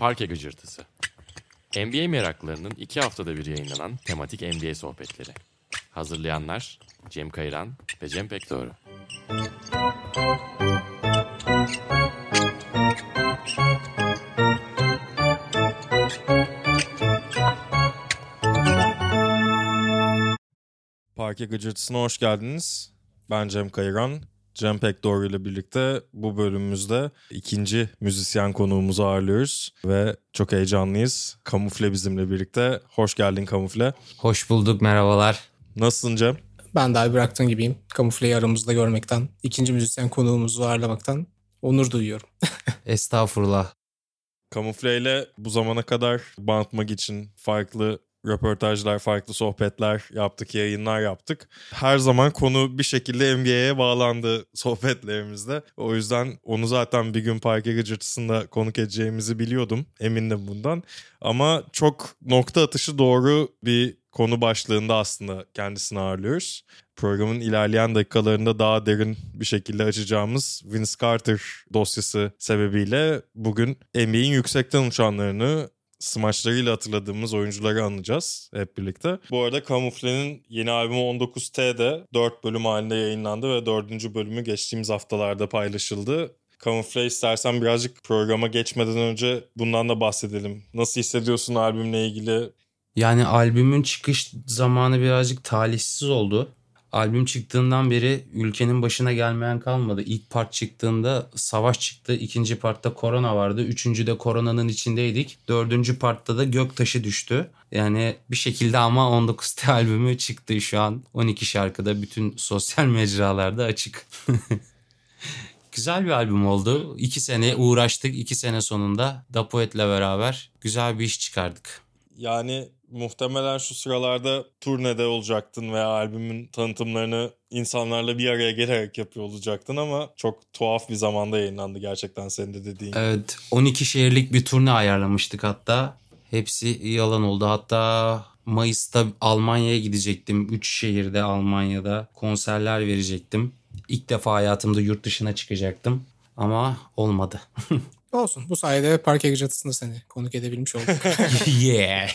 Parke Gıcırtısı. NBA meraklarının iki haftada bir yayınlanan tematik NBA sohbetleri. Hazırlayanlar Cem Kayran ve Cem Pekdoğru. Parke Gıcırtısı'na hoş geldiniz. Ben Cem Kayıran. Cem Pekdoğru ile birlikte bu bölümümüzde ikinci müzisyen konuğumuzu ağırlıyoruz ve çok heyecanlıyız. Kamufle bizimle birlikte. Hoş geldin Kamufle. Hoş bulduk, merhabalar. Nasılsın Cem? Ben daha bıraktığın gibiyim. Kamufleyi aramızda görmekten, ikinci müzisyen konuğumuzu ağırlamaktan onur duyuyorum. Estağfurullah. Kamufle ile bu zamana kadar Bantmag için farklı röportajlar, farklı sohbetler yaptık, yayınlar yaptık. Her zaman konu bir şekilde NBA'ye bağlandı sohbetlerimizde. O yüzden onu zaten bir gün parke gıcırtısında konuk edeceğimizi biliyordum. Emindim bundan. Ama çok nokta atışı doğru bir konu başlığında aslında kendisini ağırlıyoruz. Programın ilerleyen dakikalarında daha derin bir şekilde açacağımız Vince Carter dosyası sebebiyle bugün NBA'in yüksekten uçanlarını smaçlarıyla hatırladığımız oyuncuları anacağız hep birlikte. Bu arada Kamufle'nin yeni albümü 19T'de 4 bölüm halinde yayınlandı ve 4. bölümü geçtiğimiz haftalarda paylaşıldı. Kamufle istersen birazcık programa geçmeden önce bundan da bahsedelim. Nasıl hissediyorsun albümle ilgili? Yani albümün çıkış zamanı birazcık talihsiz oldu. Albüm çıktığından beri ülkenin başına gelmeyen kalmadı. İlk part çıktığında savaş çıktı. ikinci partta korona vardı. Üçüncü de koronanın içindeydik. Dördüncü partta da göktaşı düştü. Yani bir şekilde ama 19 T albümü çıktı şu an. 12 şarkıda bütün sosyal mecralarda açık. güzel bir albüm oldu. İki sene uğraştık. İki sene sonunda Dapoet'le beraber güzel bir iş çıkardık. Yani muhtemelen şu sıralarda turnede olacaktın veya albümün tanıtımlarını insanlarla bir araya gelerek yapıyor olacaktın ama çok tuhaf bir zamanda yayınlandı gerçekten senin de dediğin. Evet 12 şehirlik bir turne ayarlamıştık hatta. Hepsi yalan oldu. Hatta Mayıs'ta Almanya'ya gidecektim. 3 şehirde Almanya'da konserler verecektim. İlk defa hayatımda yurt dışına çıkacaktım ama olmadı. Olsun. Bu sayede parke gıcırtısında seni konuk edebilmiş olduk. yeah.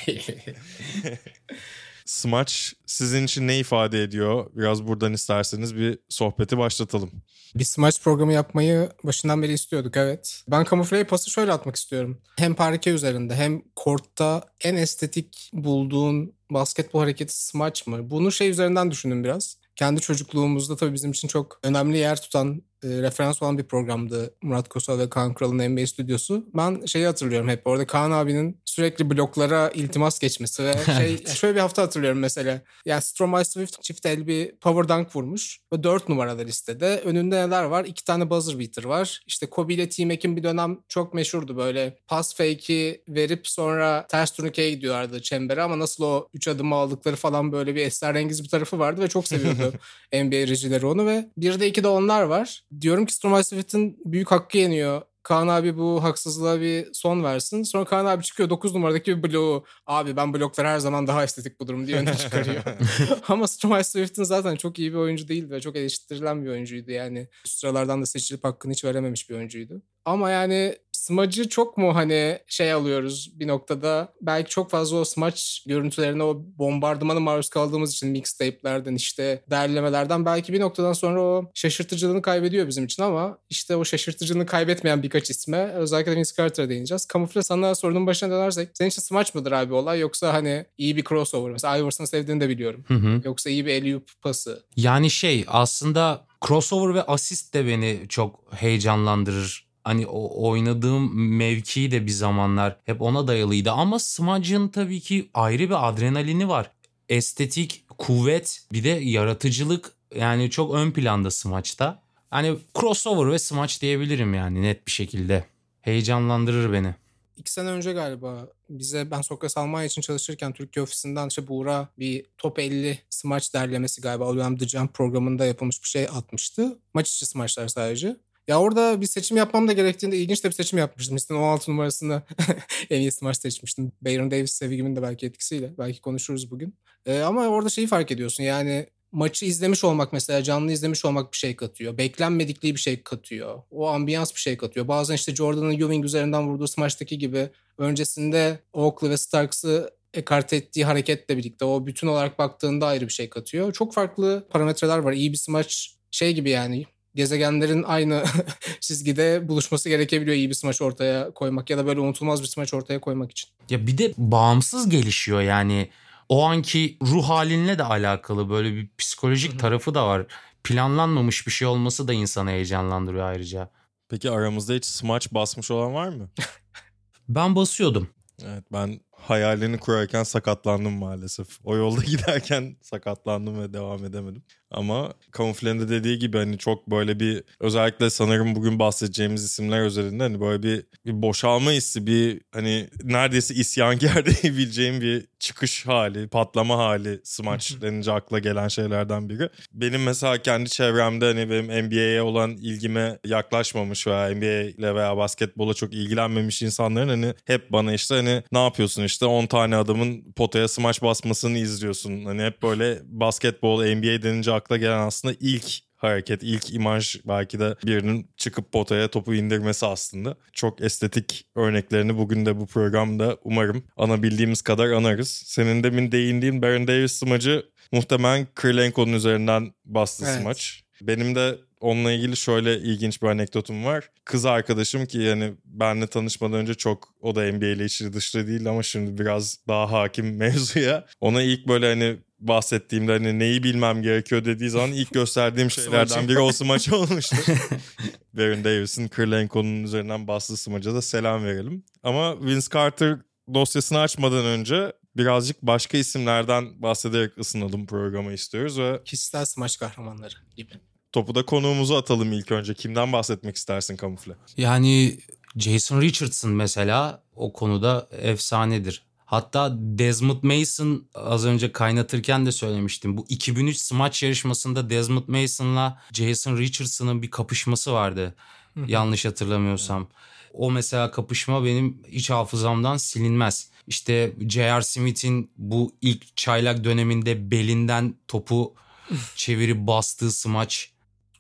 Smaç sizin için ne ifade ediyor? Biraz buradan isterseniz bir sohbeti başlatalım. Bir smaç programı yapmayı başından beri istiyorduk evet. Ben kamufleyi pası şöyle atmak istiyorum. Hem parke üzerinde hem kortta en estetik bulduğun basketbol hareketi smaç mı? Bunu şey üzerinden düşündüm biraz. Kendi çocukluğumuzda tabii bizim için çok önemli yer tutan e, referans olan bir programdı Murat Kosal ve Kaan Kral'ın NBA stüdyosu. Ben şeyi hatırlıyorum hep orada Kaan abinin sürekli bloklara iltimas geçmesi ve şey şöyle bir hafta hatırlıyorum mesela. Yani Stromae Swift çift el bir power dunk vurmuş ve 4 numaralı listede. Önünde neler var? İki tane buzzer beater var. İşte Kobe ile T-Mac'in bir dönem çok meşhurdu böyle. Pas fake'i verip sonra ters turnikeye gidiyorlardı çembere ama nasıl o 3 adımı aldıkları falan böyle bir esrarengiz bir tarafı vardı ve çok seviyordu NBA rejileri onu ve bir de iki de onlar var diyorum ki Stromae Swift'in büyük hakkı yeniyor. Kaan abi bu haksızlığa bir son versin. Sonra Kaan abi çıkıyor 9 numaradaki bir bloğu. Abi ben bloklar her zaman daha estetik bulurum diye öne çıkarıyor. Ama Stromae Swift'in zaten çok iyi bir oyuncu değildi ve çok eleştirilen bir oyuncuydu. Yani sıralardan da seçilip hakkını hiç verememiş bir oyuncuydu. Ama yani smacı çok mu hani şey alıyoruz bir noktada belki çok fazla o smaç görüntülerine o bombardımana maruz kaldığımız için mixtape'lerden işte derlemelerden belki bir noktadan sonra o şaşırtıcılığını kaybediyor bizim için ama işte o şaşırtıcılığını kaybetmeyen birkaç isme özellikle Vince Carter'a değineceğiz. Kamufle sana sorunun başına dönersek senin için smaç mıdır abi olay yoksa hani iyi bir crossover mesela Iverson'ı sevdiğini de biliyorum. Hı hı. Yoksa iyi bir alley pası. Yani şey aslında crossover ve asist de beni çok heyecanlandırır hani o oynadığım mevki de bir zamanlar hep ona dayalıydı ama smacın tabii ki ayrı bir adrenalini var. Estetik, kuvvet, bir de yaratıcılık yani çok ön planda smaçta. Hani crossover ve smaç diyebilirim yani net bir şekilde. Heyecanlandırır beni. İki sene önce galiba bize ben Sokrates Almanya için çalışırken Türkiye ofisinden işte Buğra bir top 50 smaç derlemesi galiba o dönem The Jump programında yapılmış bir şey atmıştı. Maç içi smaçlar sadece. Ya orada bir seçim yapmam da gerektiğinde ilginç de bir seçim yapmıştım. Listenin 16 numarasında en iyi smaç seçmiştim. Bayron Davis sevgimin de belki etkisiyle. Belki konuşuruz bugün. Ee, ama orada şeyi fark ediyorsun yani maçı izlemiş olmak mesela canlı izlemiş olmak bir şey katıyor. Beklenmedikliği bir şey katıyor. O ambiyans bir şey katıyor. Bazen işte Jordan'ın Ewing üzerinden vurduğu smaçtaki gibi öncesinde Oakley ve Starks'ı ekarte ettiği hareketle birlikte o bütün olarak baktığında ayrı bir şey katıyor. Çok farklı parametreler var. İyi bir smaç şey gibi yani gezegenlerin aynı çizgide buluşması gerekebiliyor iyi bir smaç ortaya koymak ya da böyle unutulmaz bir smaç ortaya koymak için. Ya bir de bağımsız gelişiyor yani o anki ruh halinle de alakalı böyle bir psikolojik tarafı da var. Planlanmamış bir şey olması da insanı heyecanlandırıyor ayrıca. Peki aramızda hiç smaç basmış olan var mı? Ben basıyordum. Evet ben hayalini kurarken sakatlandım maalesef. O yolda giderken sakatlandım ve devam edemedim. Ama Kamufle'nin de dediği gibi hani çok böyle bir özellikle sanırım bugün bahsedeceğimiz isimler özelinde hani böyle bir, bir boşalma hissi bir hani neredeyse isyankar diyebileceğim bir çıkış hali, patlama hali smaç denince akla gelen şeylerden biri. Benim mesela kendi çevremde hani benim NBA'ye olan ilgime yaklaşmamış veya NBA ile veya basketbola çok ilgilenmemiş insanların hani hep bana işte hani ne yapıyorsun işte 10 tane adamın potaya smaç basmasını izliyorsun. Hani hep böyle basketbol, NBA denince akla gelen aslında ilk hareket, ilk imaj belki de birinin çıkıp potaya topu indirmesi aslında. Çok estetik örneklerini bugün de bu programda umarım anabildiğimiz kadar anarız. Senin demin değindiğin Baron Davis smacı muhtemelen Krylenko'nun üzerinden bastı Evet. smaç. Benim de onunla ilgili şöyle ilginç bir anekdotum var. Kız arkadaşım ki yani benle tanışmadan önce çok o da NBA ile içli dışlı değil ama şimdi biraz daha hakim mevzuya. Ona ilk böyle hani bahsettiğimde hani neyi bilmem gerekiyor dediği zaman ilk gösterdiğim şeylerden biri o smaç olmuştu. Baron Davis'in Krylenko'nun üzerinden bastığı smaca da selam verelim. Ama Vince Carter dosyasını açmadan önce birazcık başka isimlerden bahsederek ısınalım programı istiyoruz ve Kişisel smaç kahramanları gibi. topu da konuğumuzu atalım ilk önce. Kimden bahsetmek istersin kamufle? Yani Jason Richardson mesela o konuda efsanedir. Hatta Desmond Mason az önce kaynatırken de söylemiştim. Bu 2003 smaç yarışmasında Desmond Mason'la Jason Richardson'ın bir kapışması vardı. Yanlış hatırlamıyorsam. O mesela kapışma benim hiç hafızamdan silinmez. İşte J.R. Smith'in bu ilk çaylak döneminde belinden topu çevirip bastığı smaç.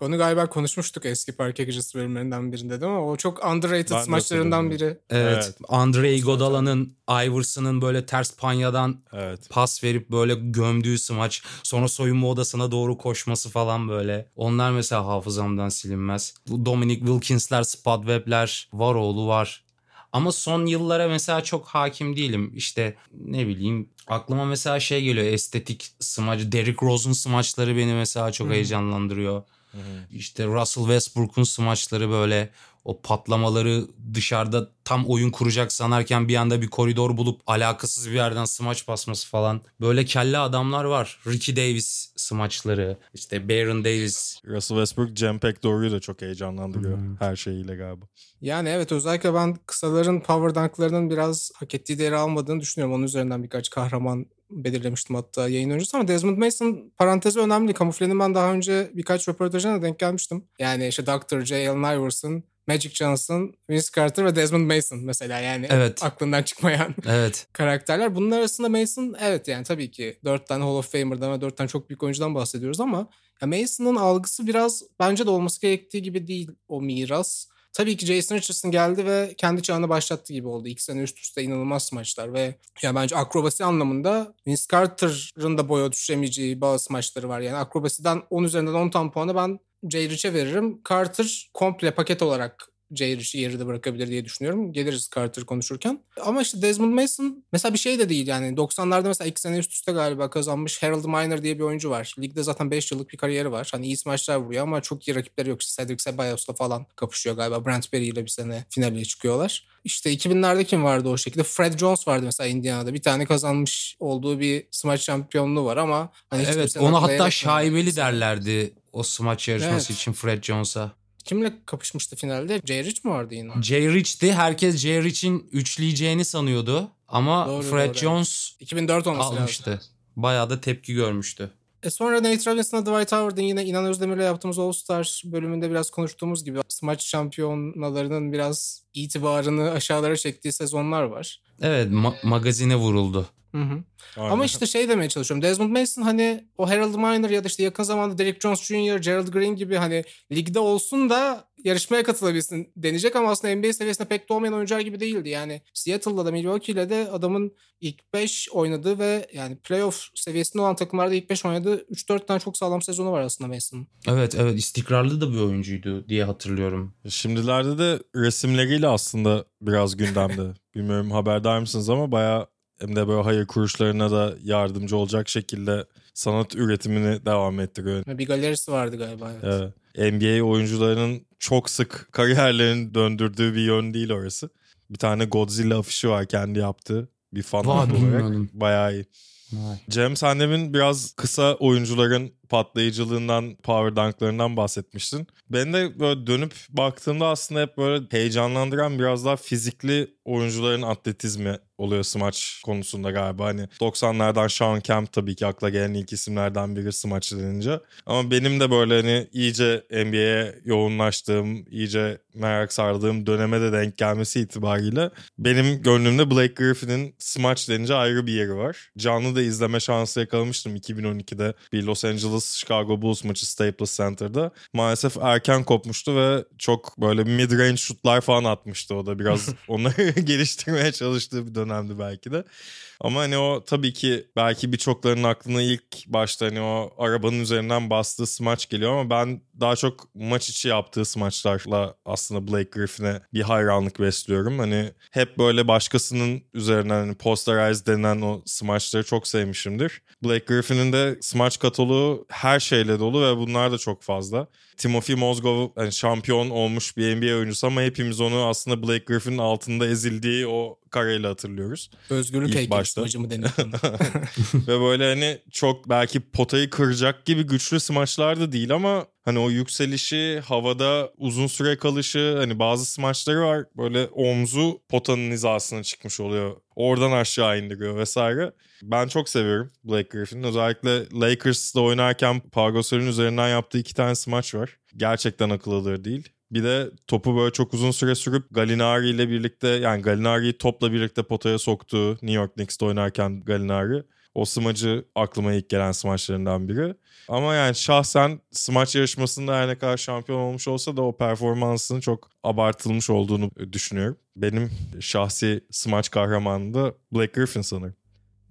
Onu galiba konuşmuştuk eski parke gecesi bölümlerinden birinde değil mi? O çok underrated Ben de smaçlarından biri. Evet. Evet. Andre Iguodala'nın Iverson'ın böyle ters panyadan Evet. pas verip böyle gömdüğü smaç. Sonra soyunma odasına doğru koşması falan böyle. Onlar mesela hafızamdan silinmez. Bu Dominic Wilkins'ler, Spud Webb'ler var oğlu var. Ama son yıllara mesela çok hakim değilim. İşte ne bileyim aklıma mesela şey geliyor estetik smaç. Derrick Rose'un smaçları beni mesela çok heyecanlandırıyor. İşte Russell Westbrook'un smaçları böyle o patlamaları dışarıda tam oyun kuracak sanarken bir anda bir koridor bulup alakasız bir yerden smaç basması falan. Böyle kelle adamlar var. Ricky Davis smaçları, işte Baron Davis. Russell Westbrook, Cem Doğru'yu da çok heyecanlandırıyor Hı. her şeyiyle galiba. Yani evet özellikle ben kısaların power dunklarının biraz hak ettiği değeri almadığını düşünüyorum. Onun üzerinden birkaç kahraman belirlemiştim hatta yayın öncesi ama Desmond Mason parantezi önemli. Kamuflenin ben daha önce birkaç röportajına denk gelmiştim. Yani işte Dr. J. Allen Iverson, Magic Johnson, Vince Carter ve Desmond Mason mesela yani Evet. aklından çıkmayan Evet. karakterler. Bunun arasında Mason evet yani tabii ki dört tane Hall of Famer'dan ve dört tane çok büyük oyuncudan bahsediyoruz ama ya Mason'ın algısı biraz bence de olması gerektiği gibi değil o miras. Tabii ki Jason Richardson geldi ve kendi çağını başlattı gibi oldu. İlk sene üst üste inanılmaz maçlar ve ya bence akrobasi anlamında Vince Carter'ın da boya düşüremeyeceği bazı maçları var. Yani akrobasiden 10 üzerinden 10 tam puanı ben Jay Rich'e veririm. Carter komple paket olarak Jay Rich'i geride bırakabilir diye düşünüyorum. Geliriz Carter konuşurken. Ama işte Desmond Mason mesela bir şey de değil yani. 90'larda mesela iki sene üst üste galiba kazanmış Harold Miner diye bir oyuncu var. Ligde zaten 5 yıllık bir kariyeri var. Hani iyi smaçlar vuruyor ama çok iyi rakipleri yok. İşte Cedric Cebalos'la falan kapışıyor galiba. Brent Berry ile bir sene finale çıkıyorlar. İşte 2000'lerde kim vardı o şekilde? Fred Jones vardı mesela Indiana'da. Bir tane kazanmış olduğu bir smaç şampiyonluğu var ama hani Evet ona hatta şaibeli derlerdi o smaç yarışması Evet. için Fred Jones'a. Kimle kapışmıştı finalde? Jay Rich mi vardı yine? Jay Rich'ti. Herkes Jay Rich'in üçleyeceğini sanıyordu. Ama Doğru, Fred doğru. Jones 2004 olması lazım. almıştı. Bayağı da tepki görmüştü. E sonra Nate Robinson'la Dwight Howard'ın yine İnan Özdemir'le yaptığımız All Star bölümünde biraz konuştuğumuz gibi smaç şampiyonalarının biraz itibarını aşağılara çektiği sezonlar var. Evet ma- magazine vuruldu. Hı hı. Aynen. Ama işte şey demeye çalışıyorum. Desmond Mason hani o Harold Miner ya da işte yakın zamanda Derek Jones Jr., Gerald Green gibi hani ligde olsun da yarışmaya katılabilsin deneyecek ama aslında NBA seviyesinde pek de olmayan oyuncular gibi değildi. Yani Seattle'da da Milwaukee'yle de adamın ilk 5 oynadığı ve yani playoff seviyesinde olan takımlarda ilk 5 oynadığı 3-4 tane çok sağlam sezonu var aslında Mason'ın. Evet evet istikrarlı da bir oyuncuydu diye hatırlıyorum. Şimdilerde de resimleriyle aslında biraz gündemde. Bilmiyorum haberdar mısınız ama bayağı hem de böyle hayır kuruluşlarına da yardımcı olacak şekilde sanat üretimini devam ettiriyor. Bir galerisi vardı galiba. Evet. Evet. NBA oyuncularının çok sık kariyerlerini döndürdüğü bir yön değil orası. Bir tane Godzilla afişi var kendi yaptığı. Bir fan olarak. Bayağı iyi. Vay. Cem sen demin biraz kısa oyuncuların patlayıcılığından, power dunklarından bahsetmiştin. Ben de böyle dönüp baktığımda aslında hep böyle heyecanlandıran biraz daha fizikli oyuncuların atletizmi oluyor smaç konusunda galiba. Hani 90'lardan Sean Kemp tabii ki akla gelen ilk isimlerden biri smaç denince. Ama benim de böyle hani iyice NBA'ye yoğunlaştığım, iyice merak sardığım döneme de denk gelmesi itibariyle benim gönlümde Blake Griffin'in smaç denince ayrı bir yeri var. Canlı da izleme şansı yakalamıştım 2012'de bir Los Angeles Chicago Bulls maçı Staples Center'da. Maalesef erken kopmuştu ve çok böyle mid-range şutlar falan atmıştı o da biraz onları geliştirmeye çalıştığı bir dönemdi belki de. Ama hani o tabii ki belki birçoklarının aklına ilk başta hani o arabanın üzerinden bastığı smaç geliyor ama ben daha çok maç içi yaptığı smaçlarla aslında Blake Griffin'e bir hayranlık besliyorum. Hani hep böyle başkasının üzerinden hani posterize denen o smaçları çok sevmişimdir. Blake Griffin'in de smaç kataloğu her şeyle dolu ve bunlar da çok fazla. Timothy Mozgov yani şampiyon olmuş bir NBA oyuncusu ama hepimiz onu aslında Blake Griffin'in altında ezildiği o kareyle hatırlıyoruz. Özgürlük heykeli başta. smacı mı deniyor? Ve böyle hani çok belki potayı kıracak gibi güçlü smaçlar da değil ama hani o yükselişi, havada uzun süre kalışı hani bazı smaçları var böyle omzu potanın hizasına çıkmış oluyor. Oradan aşağı indiriyor vesaire. Ben çok seviyorum Blake Griffin'in. Özellikle Lakers'da oynarken Pau Gasol'ün üzerinden yaptığı iki tane smaç var. Gerçekten akıl alır değil. Bir de topu böyle çok uzun süre sürüp Gallinari ile birlikte yani Gallinari'yi topla birlikte potaya soktuğu New York Knicks'te oynarken Gallinari. O smacı aklıma ilk gelen smaçlarından biri. Ama yani şahsen smaç yarışmasında her ne kadar şampiyon olmuş olsa da o performansının çok abartılmış olduğunu düşünüyorum. Benim şahsi smaç kahramanım da Blake Griffin sanırım.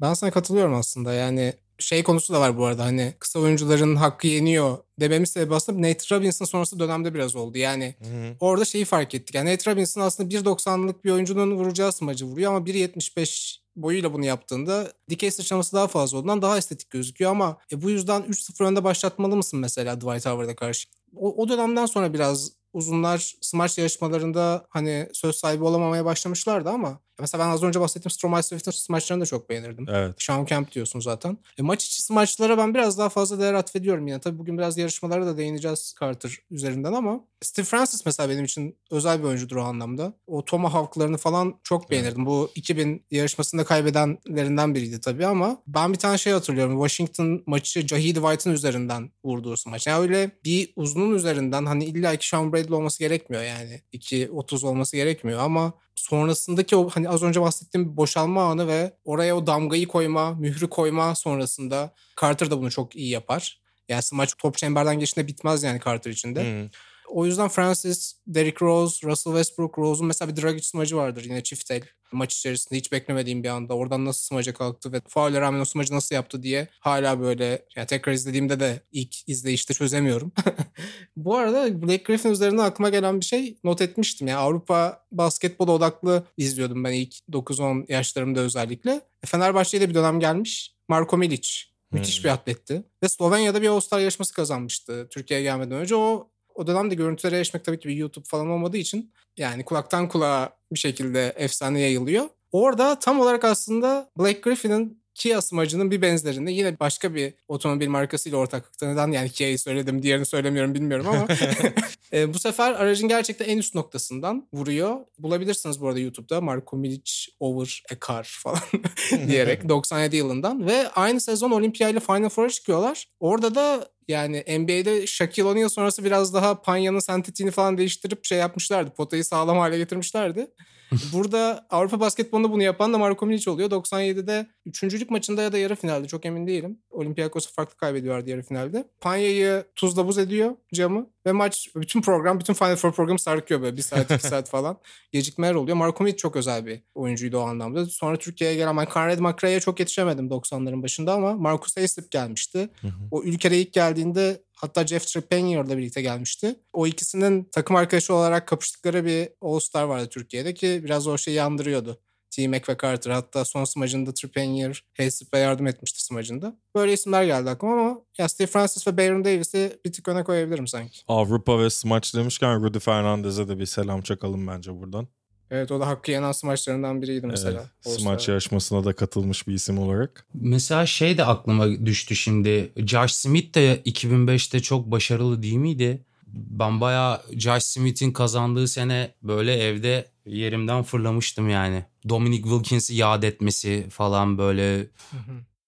Ben sana katılıyorum aslında. Yani şey konusu da var bu arada hani kısa oyuncuların hakkı yeniyor dememin sebebi aslında Nate Robinson sonrası dönemde biraz oldu. Yani orada şeyi fark ettik. Yani Nate Robinson aslında 1.90'lık bir oyuncunun vuracağı smacı vuruyor ama 1.75 boyuyla bunu yaptığında dikey sıçraması daha fazla olduğundan daha estetik gözüküyor ama e, bu yüzden 3-0 önde başlatmalı mısın mesela Dwight Howard'a karşı? O, o dönemden sonra biraz uzunlar smaç yarışmalarında hani söz sahibi olamamaya başlamışlardı ama mesela ben az önce bahsettiğim Stromae Swift'in smaçlarını da çok beğenirdim. Evet. Sean Kemp diyorsun zaten. E, maç içi smaçlara ben biraz daha fazla değer atfediyorum yine. Tabii bugün biraz yarışmalara da değineceğiz Carter üzerinden ama Steve Francis mesela benim için özel bir oyuncudur o anlamda. O Tomahawk'larını falan çok beğenirdim. Bu 2000 yarışmasında kaybedenlerinden biriydi tabii ama ben bir tane şey hatırlıyorum. Washington maçı Jahid White'ın üzerinden vurduğu smaç. Yani öyle bir uzunun üzerinden hani illa ki Sean Bradley olması gerekmiyor yani. 2.30 olması gerekmiyor ama sonrasındaki o hani az önce bahsettiğim boşalma anı ve oraya o damgayı koyma, mührü koyma sonrasında Carter da bunu çok iyi yapar. Yani smaç top çemberden geçtiğinde bitmez yani Carter içinde. Hı. O yüzden Francis, Derrick Rose, Russell Westbrook, Rose'un mesela bir Dragic smacı vardır yine çift el maç içerisinde hiç beklemediğim bir anda. Oradan nasıl smaca kalktı ve faulle rağmen o smacı nasıl yaptı diye hala böyle yani tekrar izlediğimde de ilk izleyişte çözemiyorum. Bu arada Blake Griffin üzerine aklıma gelen bir şey not etmiştim. Yani Avrupa basketbol odaklı izliyordum ben ilk 9-10 yaşlarımda özellikle. E, Fenerbahçe'ye de bir dönem gelmiş. Marko Milic. Müthiş Hmm. bir atletti. Ve Slovenya'da bir All-Star yarışması kazanmıştı Türkiye'ye gelmeden önce. O o dönemde görüntülere erişmek tabii ki bir YouTube falan olmadığı için yani kulaktan kulağa bir şekilde efsane yayılıyor. Orada tam olarak aslında Blake Griffin'in Kia smacının bir benzerini yine başka bir otomobil markasıyla ortaklıkta neden yani Kia'yı söyledim diğerini söylemiyorum bilmiyorum ama e, bu sefer aracın gerçekten en üst noktasından vuruyor. Bulabilirsiniz bu arada YouTube'da Marko Milic over a car falan diyerek 97 yılından ve aynı sezon Olimpia ile Final Four'a çıkıyorlar. Orada da Yani NBA'de Shaquille O'Neal sonrası biraz daha Panya'nın sentetiğini falan değiştirip şey yapmışlardı. Potayı sağlam hale getirmişlerdi. Burada Avrupa basketbolunda bunu yapan da Marko Milic oluyor. 97'de üçüncülük maçında ya da yarı finalde çok emin değilim. Olympiakos'u farklı kaybediyorlardı yarı finalde. Panya'yı tuzla buz ediyor camı ve maç bütün program bütün Final Four programı sarkıyor böyle bir saat iki saat falan. Gecikmeler oluyor. Marko Milic çok özel bir oyuncuydu o anlamda. Sonra Türkiye'ye gelen ben Conrad McRae'ye çok yetişemedim 90'ların başında ama Marcus Aislip gelmişti. O ülkeye ilk geldiğinde hatta Jeff Trepannier'la birlikte gelmişti. O ikisinin takım arkadaşı olarak kapıştıkları bir All-Star vardı Türkiye'de ki biraz o şeyi andırıyordu. T-Mac ve Carter hatta son smacında Trepanier Haslip'e yardım etmişti smacında. Böyle isimler geldi aklıma ama ya Steve Francis ve Baron Davis'i bir tık öne koyabilirim sanki. Avrupa ve smaç demişken Rudy Fernandez'e de bir selam çakalım bence buradan. Evet o da hakkı yenen smaçlarından biriydi mesela. Evet, smaç yarışmasına da katılmış bir isim olarak. Mesela şey de aklıma düştü şimdi. Josh Smith de 2005'te çok başarılı değil miydi? Ben bayağı Josh Smith'in kazandığı sene böyle evde yerimden fırlamıştım yani. Dominic Wilkins'i yad etmesi falan böyle.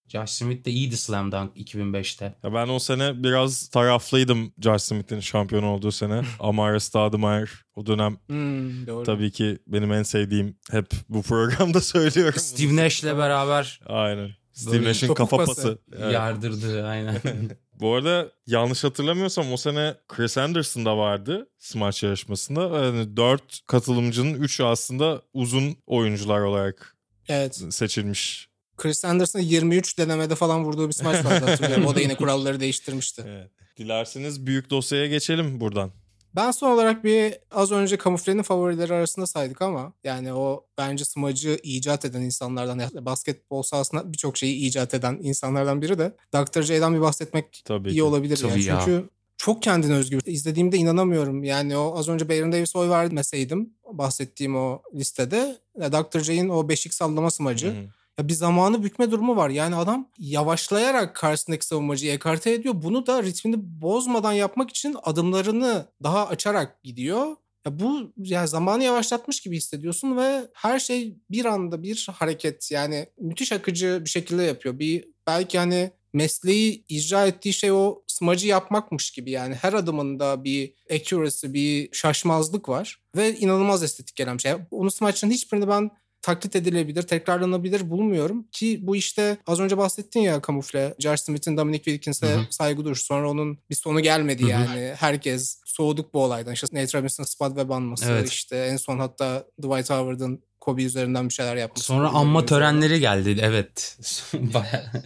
Josh Smith de iyiydi Slam Dunk 2005'te. Ya ben o sene biraz taraflıydım Josh Smith'in şampiyon olduğu sene. Amara Stoudemire o dönem Hmm, doğru. tabii ki benim en sevdiğim hep bu programda söylüyorum. Steve Nash'le beraber Aynen. Steve Nash'in kafa pası. pası. Yardırdı aynen. Bu arada yanlış hatırlamıyorsam o sene Chris Anderson da vardı smaç yarışmasında. Yani dört katılımcının üçü aslında uzun oyuncular olarak Evet. seçilmiş. Chris Anderson'ın 23 denemede falan vurduğu bir smaç vardı hatırlıyorum. O da yine kuralları değiştirmişti. Evet. Dilerseniz büyük dosyaya geçelim buradan. Ben son olarak bir az önce kamuflenin favorileri arasında saydık ama yani o bence smacı icat eden insanlardan yani basketbol sahasında birçok şeyi icat eden insanlardan biri de Dr. J'den bir bahsetmek Tabii iyi ki. olabilir. Tabii yani. ya. Çünkü çok kendine özgü. İzlediğimde inanamıyorum. Yani o az önce Baron Davis'e oy vermeseydim bahsettiğim o listede Dr. J'in o beşik sallama smacı Hı hı. Ya bir zamanı bükme durumu var. Yani adam yavaşlayarak karşısındaki savunmacıyı ekarte ediyor. Bunu da ritmini bozmadan yapmak için adımlarını daha açarak gidiyor. Ya bu yani zamanı yavaşlatmış gibi hissediyorsun ve her şey bir anda bir hareket yani müthiş akıcı bir şekilde yapıyor. Bir belki hani mesleği icra ettiği şey o smacı yapmakmış gibi yani her adımında bir accuracy, bir şaşmazlık var ve inanılmaz estetik gelen bir şey. Onun smaçların hiçbirini ben taklit edilebilir, tekrarlanabilir bulmuyorum. Ki bu işte az önce bahsettin ya kamufle. Josh Smith'in Dominic Wilkins'e saygı duruş. Sonra onun bir sonu gelmedi Hı hı. yani. Herkes soğuduk bu olaydan. İşte Nate Robinson'ın spot web anması. Evet. işte en son hatta Dwight Howard'ın Kobe üzerinden bir şeyler yapması. Sonra anma törenleri geldi evet. Bayağı.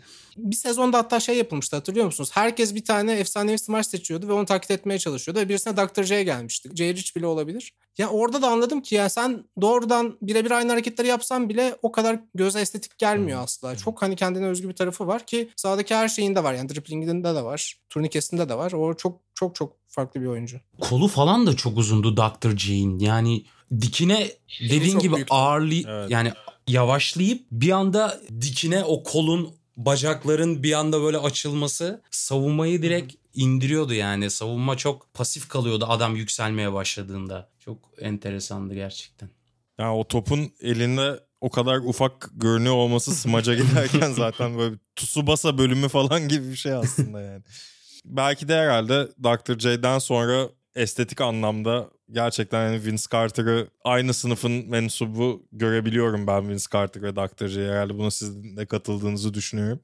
Bir sezonda hatta şey yapılmıştı hatırlıyor musunuz? Herkes bir tane efsanevi smaç seçiyordu ve onu taklit etmeye çalışıyordu. Ve birisine Dr. J gelmişti. J. Rich bile olabilir. Ya orada da anladım ki ya sen doğrudan birebir aynı hareketleri yapsan bile o kadar göze estetik gelmiyor Hmm. asla. Çok hani kendine özgü bir tarafı var ki sahadaki her şeyinde var. Yani driplinginde de var. Turnikesinde de var. O çok çok çok farklı bir oyuncu. Kolu falan da çok uzundu Dr. J'in. Yani dikine dediğin gibi büyüktü. ağırlı Evet. yani yavaşlayıp bir anda dikine o kolun bacakların bir anda böyle açılması savunmayı direkt indiriyordu yani. Savunma çok pasif kalıyordu adam yükselmeye başladığında. Çok enteresandı gerçekten. Yani o topun elinde o kadar ufak görünüyor olması smaca giderken zaten böyle bir Tsubasa bölümü falan gibi bir şey aslında yani. Belki de herhalde Dr. J'den sonra estetik anlamda gerçekten yani Vince Carter'ı aynı sınıfın mensubu görebiliyorum ben Vince Carter ve Dr. J'ye. Herhalde buna sizin de katıldığınızı düşünüyorum.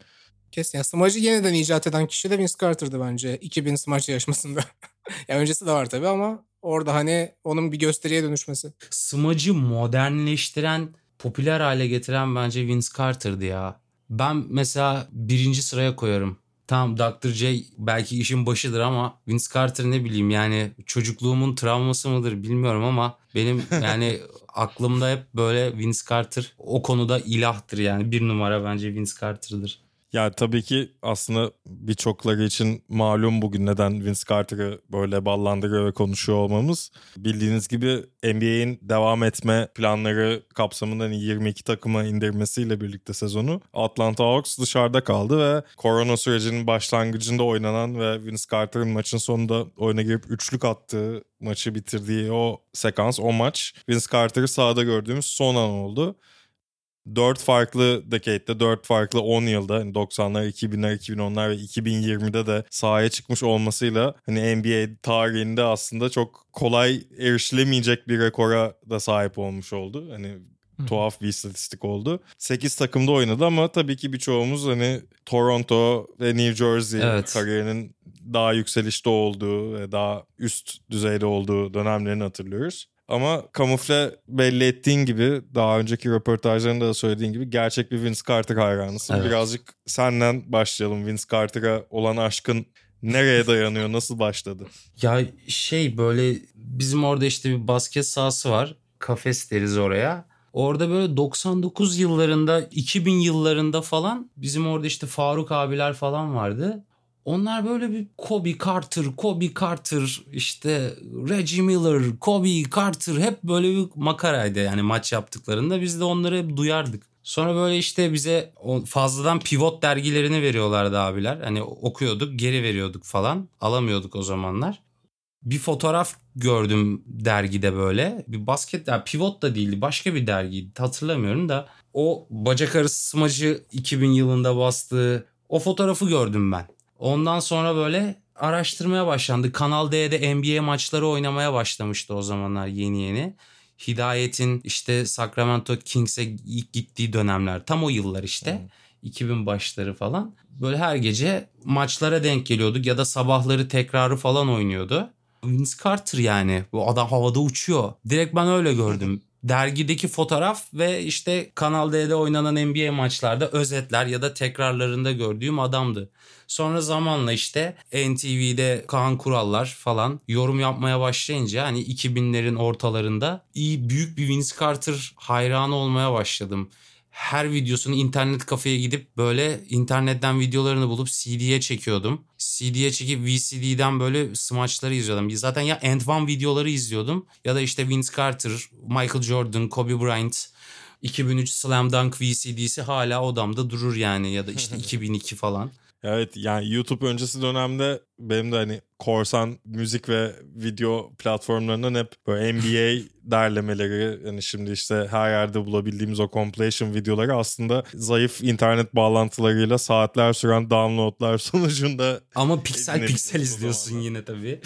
Kesin. Yani smacı yeniden icat eden kişi de Vince Carter'dı bence. 2000 smaç yarışmasında. ya öncesi de var tabii ama orada hani onun bir gösteriye dönüşmesi. Smacı modernleştiren, popüler hale getiren bence Vince Carter'dı ya. Ben mesela birinci sıraya koyarım. Tamam Dr. J belki işin başıdır ama Vince Carter ne bileyim yani çocukluğumun travması mıdır bilmiyorum ama benim yani aklımda hep böyle Vince Carter o konuda ilahtır yani bir numara bence Vince Carter'dır. Ya tabii ki aslında birçokları için malum bugün neden Vince Carter'ı böyle ballandırıyor ve konuşuyor olmamız. Bildiğiniz gibi NBA'in devam etme planları kapsamında hani 22 takıma indirmesiyle birlikte sezonu Atlanta Hawks dışarıda kaldı ve korona sürecinin başlangıcında oynanan ve Vince Carter'ın maçın sonunda oyuna girip üçlük attığı maçı bitirdiği o sekans, o maç Vince Carter'ı sahada gördüğümüz son an oldu. Dört farklı decade'de, dört farklı 10 yılda hani 90'lar, 2000'ler, 2010'lar ve 2020'de de sahaya çıkmış olmasıyla hani NBA tarihinde aslında çok kolay erişilemeyecek bir rekora da sahip olmuş oldu. Hani tuhaf bir istatistik oldu. 8 takımda oynadı ama tabii ki birçoğumuz hani Toronto ve New Jersey Evet. kariyerinin daha yükselişte olduğu ve daha üst düzeyde olduğu dönemlerini hatırlıyoruz. Ama kamufle belli ettiğin gibi daha önceki röportajlarında da söylediğin gibi gerçek bir Vince Carter hayranısın. Evet. Birazcık senden başlayalım. Vince Carter'a olan aşkın nereye dayanıyor, nasıl başladı? Ya şey böyle bizim orada işte bir basket sahası var. Kafes deriz oraya. Orada böyle 99 yıllarında 2000 yıllarında falan bizim orada işte Faruk abiler falan vardı. Onlar böyle bir Kobe Carter, Kobe Carter, işte Reggie Miller, Kobe Carter hep böyle bir makaraydı yani maç yaptıklarında biz de onları hep duyardık. Sonra böyle işte bize fazladan pivot dergilerini veriyorlardı abiler. Hani okuyorduk, geri veriyorduk falan. Alamıyorduk o zamanlar bir fotoğraf gördüm dergide böyle. Bir basket ya pivot da değildi başka bir dergiydi hatırlamıyorum da o bacak arası smacı 2000 yılında bastığı o fotoğrafı gördüm ben. Ondan sonra böyle araştırmaya başlandı. Kanal D'de NBA maçları oynamaya başlamıştı o zamanlar yeni yeni. Hidayet'in işte Sacramento Kings'e ilk gittiği dönemler tam o yıllar işte. 2000 başları falan. Böyle her gece maçlara denk geliyorduk ya da sabahları tekrarı falan oynuyordu. Vince Carter yani. Bu adam havada uçuyor. Direkt ben öyle gördüm. Dergideki fotoğraf ve işte Kanal D'de oynanan NBA maçlarda özetler ya da tekrarlarında gördüğüm adamdı. Sonra zamanla işte NTV'de Kaan Kurallar falan yorum yapmaya başlayınca hani 2000'lerin ortalarında iyi büyük bir Vince Carter hayranı olmaya başladım her videosunu internet kafeye gidip böyle internetten videolarını bulup CD'ye çekiyordum. CD'ye çekip VCD'den böyle smaçları izliyordum. Zaten ya End One videoları izliyordum ya da işte Vince Carter, Michael Jordan, Kobe Bryant 2003 Slam Dunk VCD'si hala odamda durur yani ya da işte 2002 falan. Evet yani YouTube öncesi dönemde benim de hani korsan müzik ve video platformlarından hep böyle NBA derlemeleri yani şimdi işte her yerde bulabildiğimiz o compilation videoları aslında zayıf internet bağlantılarıyla saatler süren downloadlar sonucunda Ama piksel piksel izliyorsun yine tabii.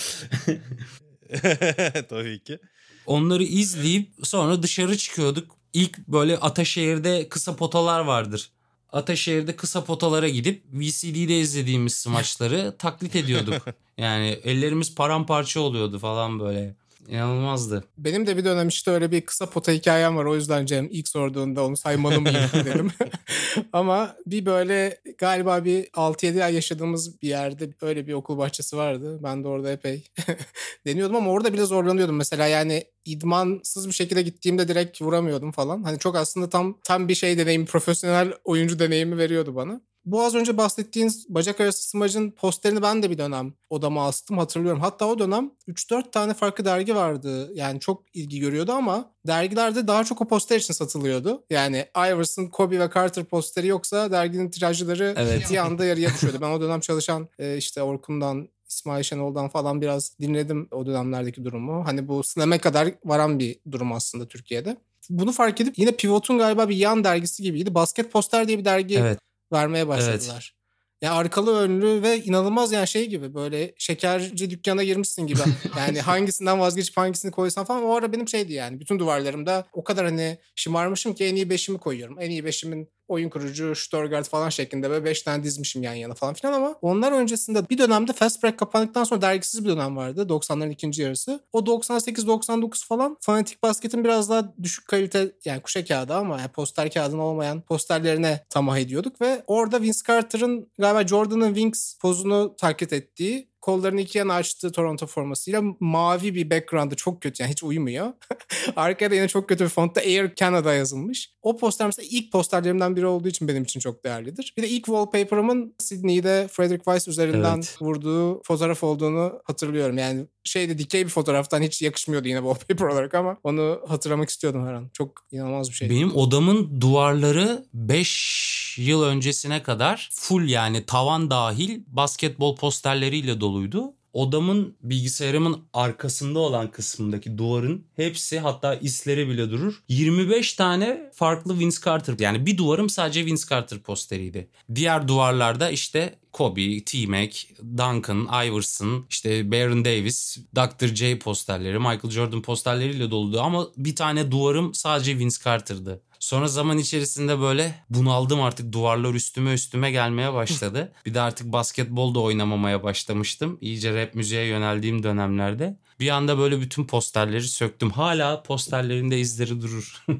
tabii ki. Onları izleyip sonra dışarı çıkıyorduk. İlk böyle Ataşehir'de kısa potalar vardır. Ataşehir'de kısa potalara gidip VCD'de izlediğimiz maçları taklit ediyorduk. Yani ellerimiz paramparça oluyordu falan böyle. İnanılmazdı. Benim de bir dönem işte öyle bir kısa pota hikayem var. O yüzden Cem ilk sorduğunda onu saymalı mıyım dedim. Ama bir böyle galiba bir 6-7 ay yaşadığımız bir yerde öyle bir okul bahçesi vardı. Ben de orada epey deniyordum ama orada bile zorlanıyordum. Mesela yani idmansız bir şekilde gittiğimde direkt vuramıyordum falan. Hani çok aslında tam tam bir şey deneyimi, profesyonel oyuncu deneyimi veriyordu bana. Bu az önce bahsettiğiniz bacak arası smacın posterini ben de bir dönem odama astım hatırlıyorum. Hatta o dönem 3-4 tane farklı dergi vardı. Yani çok ilgi görüyordu ama dergilerde daha çok o poster için satılıyordu. Yani Iverson, Kobe ve Carter posteri yoksa derginin tirajları Evet. bir anda yarıya düşüyordu. Ben o dönem çalışan e, işte Orkun'dan İsmail Şenol'dan falan biraz dinledim o dönemlerdeki durumu. Hani bu Slam'e kadar varan bir durum aslında Türkiye'de. Bunu fark edip yine Pivot'un galiba bir yan dergisi gibiydi. Basket Poster diye bir dergi Evet. Vermeye başladılar. Ya arkalı önlü ve inanılmaz yani şey gibi böyle şekerci dükkana girmişsin gibi. Yani hangisinden vazgeçip hangisini koysan falan o ara benim şeydi yani. Bütün duvarlarımda o kadar hani şımarmışım ki en iyi beşimi koyuyorum. En iyi beşimin oyun kurucu, Stuttgart falan şeklinde böyle 5 tane dizmişim yan yana falan filan ama onlar öncesinde bir dönemde Fast Break kapandıktan sonra dergisiz bir dönem vardı. 90'ların ikinci yarısı. O 98-99 falan Fanatik Basket'in biraz daha düşük kalite yani kuşa kağıdı ama yani poster kağıdın olmayan posterlerine tamah ediyorduk ve orada Vince Carter'ın galiba Jordan'ın Wings pozunu taklit ettiği kollarını iki yana açtığı Toronto formasıyla mavi bir background'ı çok kötü yani hiç uyumuyor. Arkada yine çok kötü bir fontta Air Canada yazılmış. O poster mesela ilk posterlerimden biri olduğu için benim için çok değerlidir. Bir de ilk wallpaper'ımın Sydney'de Frederick Weiss üzerinden Evet. vurduğu fotoğraf olduğunu hatırlıyorum. Yani şeyde dikey bir fotoğraftan hiç yakışmıyordu yine wallpaper olarak ama onu hatırlamak istiyordum her an. Çok inanılmaz bir şey. Benim odamın duvarları 5 yıl öncesine kadar full yani tavan dahil basketbol posterleriyle doluydu. odamın bilgisayarımın arkasında olan kısmındaki duvarın hepsi hatta isleri bile durur. 25 tane farklı Vince Carter yani bir duvarım sadece Vince Carter posteriydi. Diğer duvarlarda işte Kobe, T-Mac, Duncan, Iverson, işte Baron Davis, Dr. J posterleri, Michael Jordan posterleriyle doluydu ama bir tane duvarım sadece Vince Carter'dı. Sonra zaman içerisinde böyle bunaldım artık duvarlar üstüme üstüme gelmeye başladı. bir de artık basketbol da oynamamaya başlamıştım. İyice rap müziğe yöneldiğim dönemlerde. Bir anda böyle bütün posterleri söktüm. Hala posterlerinde izleri durur.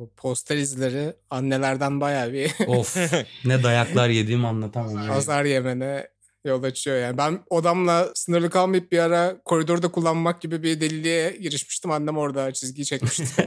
O poster izleri annelerden bayağı bir of ne dayaklar yediğimi anlatamam. yani. azar yemene yol açıyor yani. Ben odamla sınırlı kalmayıp bir ara koridorda kullanmak gibi bir deliliğe girişmiştim. Annem orada çizgiyi çekmişti.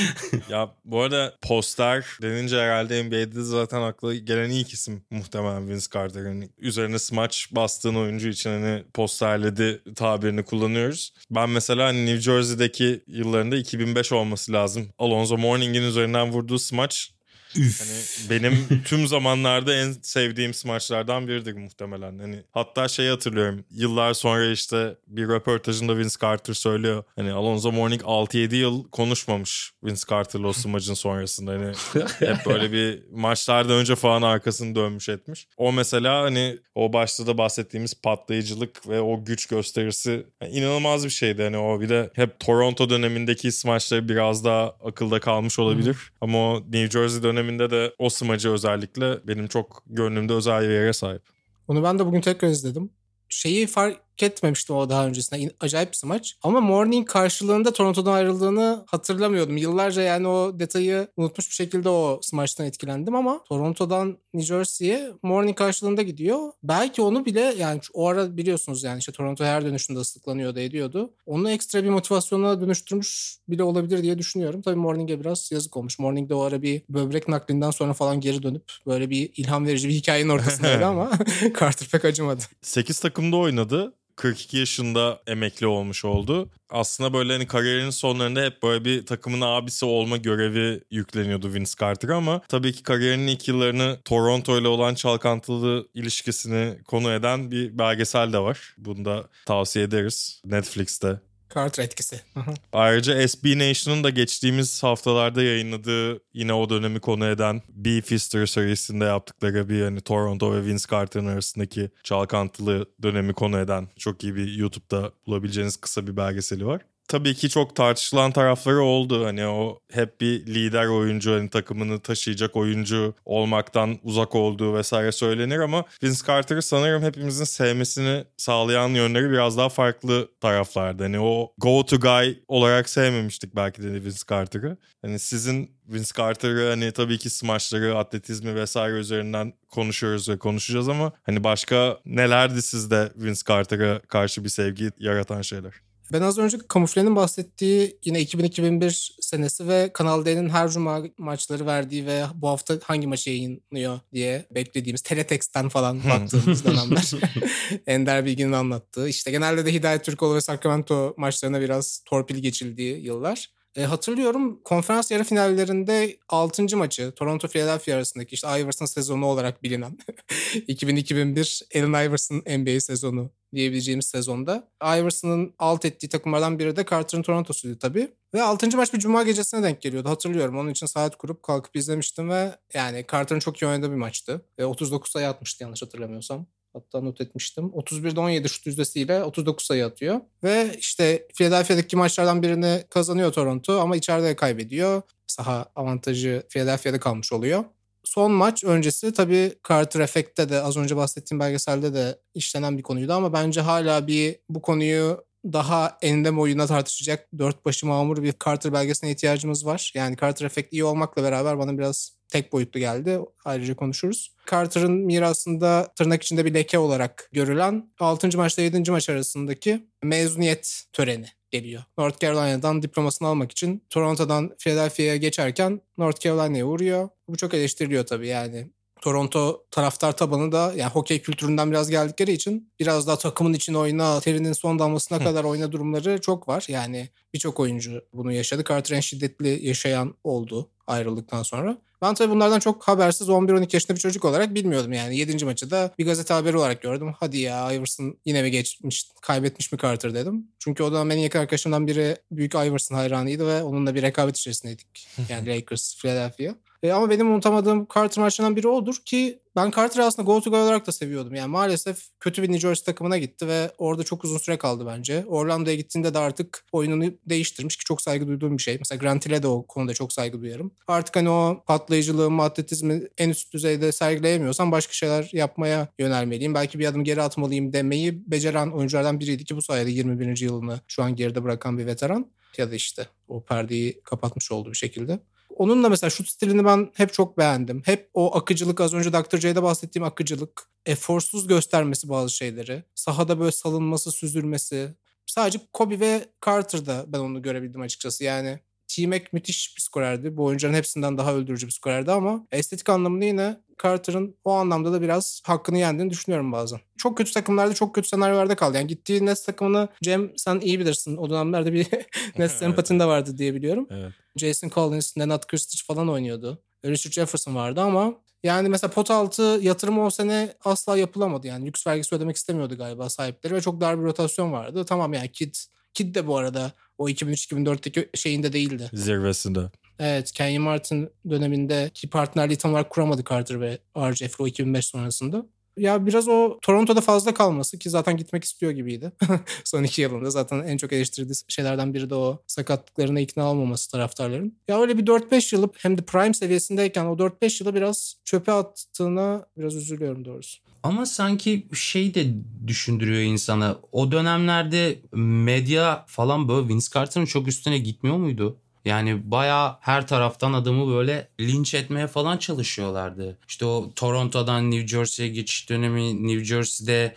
Ya bu arada poster denince herhalde NBA'de zaten akla gelen ilk isim muhtemelen Vince Carter. Hani üzerine smaç bastığın oyuncu için hani posterledi tabirini kullanıyoruz. Ben mesela hani New Jersey'deki yıllarında 2005 olması lazım. Alonzo Mourning'in üzerinden vurduğu smaç Üf. Hani benim tüm zamanlarda en sevdiğim smaçlardan biridir muhtemelen. Hani hatta şey hatırlıyorum. Yıllar sonra işte bir röportajında Vince Carter söylüyor. Hani Alonzo Mourning 6-7 yıl konuşmamış Vince Carter'la o smacın sonrasında. Hani hep böyle bir maçlardan önce falan arkasını dönmüş etmiş. O mesela hani o başta da bahsettiğimiz patlayıcılık ve o güç gösterisi yani inanılmaz bir şeydi. Hani o bir de hep Toronto dönemindeki smaçları biraz daha akılda kalmış olabilir. Ama o New Jersey döneminde de o smacı özellikle benim çok gönlümde özel bir yere sahip. Onu ben de bugün tekrar izledim. Şeyi fark etmemiştim o daha öncesinde. İn- Acayip bir maç. Ama Morning karşılığında Toronto'dan ayrıldığını hatırlamıyordum. Yıllarca yani o detayı unutmuş bir şekilde o smaçtan etkilendim ama Toronto'dan New Jersey'ye Morning karşılığında gidiyor. Belki onu bile yani o ara biliyorsunuz yani işte Toronto her dönüşünde ıslıklanıyordu ediyordu. Onu ekstra bir motivasyona dönüştürmüş bile olabilir diye düşünüyorum. Tabii Morning'e biraz yazık olmuş. Morning de o ara bir böbrek naklinden sonra falan geri dönüp böyle bir ilham verici bir hikayenin ortasındaydı ama Carter pek acımadı. 8 takımda oynadı. 42 yaşında emekli olmuş oldu. Aslında böyle hani kariyerinin sonlarında hep böyle bir takımın abisi olma görevi yükleniyordu Vince Carter'a ama tabii ki kariyerinin ilk yıllarını Toronto ile olan çalkantılı ilişkisini konu eden bir belgesel de var. Bunu da tavsiye ederiz Netflix'te. Carter etkisi. Hı hı. Ayrıca SB Nation'ın da geçtiğimiz haftalarda yayınladığı yine o dönemi konu eden Beef History serisinde yaptıkları bir hani Toronto ve Vince Carter'ın arasındaki çalkantılı dönemi konu eden çok iyi bir YouTube'da bulabileceğiniz kısa bir belgeseli var. Tabii ki çok tartışılan tarafları oldu. Hani o hep bir lider oyuncu, hani takımını taşıyacak oyuncu olmaktan uzak olduğu vesaire söylenir ama Vince Carter'ı sanırım hepimizin sevmesini sağlayan yönleri biraz daha farklı taraflarda. Hani o go to guy olarak sevmemiştik belki de Vince Carter'ı. Hani sizin Vince Carter'ı hani tabii ki smaçları, atletizmi vesaire üzerinden konuşuyoruz ve konuşacağız ama hani başka nelerdi sizde Vince Carter'a karşı bir sevgi yaratan şeyler? Ben az önce Kamufle'nin bahsettiği yine 2000-2001 senesi ve Kanal D'nin her cuma maçları verdiği ve bu hafta hangi maçı yayınlıyor diye beklediğimiz Teletext'ten falan baktığımız dönemler. Ender Bilgin'in anlattığı. İşte genelde de Hidayet Türkoğlu ve Sacramento maçlarına biraz torpil geçildiği yıllar. E, hatırlıyorum konferans yarı finallerinde 6. maçı Toronto Philadelphia arasındaki işte Iverson sezonu olarak bilinen 2000-2001 Allen Iverson NBA sezonu diyebileceğimiz sezonda. Iverson'ın alt ettiği takımlardan biri de Carter'ın Toronto'suydu tabii. Ve 6. maç bir cuma gecesine denk geliyordu hatırlıyorum. Onun için saat kurup kalkıp izlemiştim ve yani Carter'ın çok iyi oynadığı bir maçtı. Ve 39 sayı atmıştı yanlış hatırlamıyorsam. Hatta not etmiştim. 31'de 17 şut yüzdesiyle 39 sayı atıyor. Ve işte Philadelphia'daki maçlardan birini kazanıyor Toronto ama içeride kaybediyor. Saha avantajı Philadelphia'da kalmış oluyor. Son maç öncesi tabii Carter Effect'te de az önce bahsettiğim belgeselde de işlenen bir konuydu ama bence hala bir bu konuyu daha eninde boyuna tartışacak dört başı mamur bir Carter belgesine ihtiyacımız var. Yani Carter Effect iyi olmakla beraber bana biraz tek boyutlu geldi. Ayrıca konuşuruz. Carter'ın mirasında tırnak içinde bir leke olarak görülen 6. maçla 7. maç arasındaki mezuniyet töreni geliyor. North Carolina'dan diplomasını almak için Toronto'dan Philadelphia'ya geçerken North Carolina'ya uğruyor. Bu çok eleştiriliyor tabii yani. Toronto taraftar tabanı da yani hokey kültüründen biraz geldikleri için biraz daha takımın için oyna, terinin son damlasına kadar oyna durumları çok var. Yani birçok oyuncu bunu yaşadı. Carter en şiddetli yaşayan oldu. Ayrıldıktan sonra. Ben tabii bunlardan çok habersiz 11-12 yaşında bir çocuk olarak bilmiyordum yani. 7. maçı da bir gazete haberi olarak gördüm. Hadi ya Iverson yine mi geçmiş, kaybetmiş mi Carter dedim. Çünkü o da benim yakın arkadaşımdan biri büyük Iverson hayranıydı ve onunla bir rekabet içerisindeydik. Yani Lakers, Philadelphia. E, ama benim unutamadığım Carter maçlarından biri odur ki ben Carter'ı aslında go to go olarak da seviyordum. Yani maalesef kötü bir New Jersey takımına gitti ve orada çok uzun süre kaldı bence. Orlando'ya gittiğinde de artık oyununu değiştirmiş ki çok saygı duyduğum bir şey. Mesela Grant Hill'e de o konuda çok saygı duyarım. Artık hani o patlayıcılığı, atletizmi en üst düzeyde sergileyemiyorsam başka şeyler yapmaya yönelmeliyim. Belki bir adım geri atmalıyım demeyi beceren oyunculardan biriydi ki bu sayede 21. yılını şu an geride bırakan bir veteran. Ya da işte o perdeyi kapatmış oldu bir şekilde. Onun da mesela şut stilini ben hep çok beğendim. Hep o akıcılık az önce Dr. J'de bahsettiğim akıcılık. Eforsuz göstermesi bazı şeyleri. Sahada böyle salınması, süzülmesi. Sadece Kobe ve Carter'da ben onu görebildim açıkçası. Yani T-Mac müthiş bir skorerdi. Bu oyuncuların hepsinden daha öldürücü bir skorerdi ama estetik anlamında yine Carter'ın o anlamda da biraz hakkını yendiğini düşünüyorum bazen. Çok kötü takımlarda çok kötü senaryolarda kaldı. Yani gittiği Nets takımını Cem sen iyi bilirsin. O dönemlerde bir Nets sempatin de vardı diye biliyorum. Evet. Jason Collins, Nenad Kristic falan oynuyordu. Richard Jefferson vardı ama yani mesela pot altı yatırımı o sene asla yapılamadı. Yani lüks vergisi ödemek istemiyordu galiba sahipleri ve çok dar bir rotasyon vardı. Tamam yani Kid, Kid de bu arada o 2003-2004'teki şeyinde değildi. Zirvesinde. Evet Kenyon Martin döneminde ki partnerliği tam olarak kuramadı Carter ve RJ o 2005 sonrasında. Ya biraz o Toronto'da fazla kalması ki zaten gitmek istiyor gibiydi. Son iki yılında zaten en çok eleştirdiği şeylerden biri de o sakatlıklarına ikna olmaması taraftarların. Ya öyle bir 4-5 yılı hem de prime seviyesindeyken o 4-5 yılı biraz çöpe attığına biraz üzülüyorum doğrusu. Ama sanki şey de düşündürüyor insana. O dönemlerde medya falan böyle Vince Carter'ın çok üstüne gitmiyor muydu? Yani baya her taraftan adamı böyle linç etmeye falan çalışıyorlardı. İşte o Toronto'dan New Jersey'ye geçiş dönemi New Jersey'de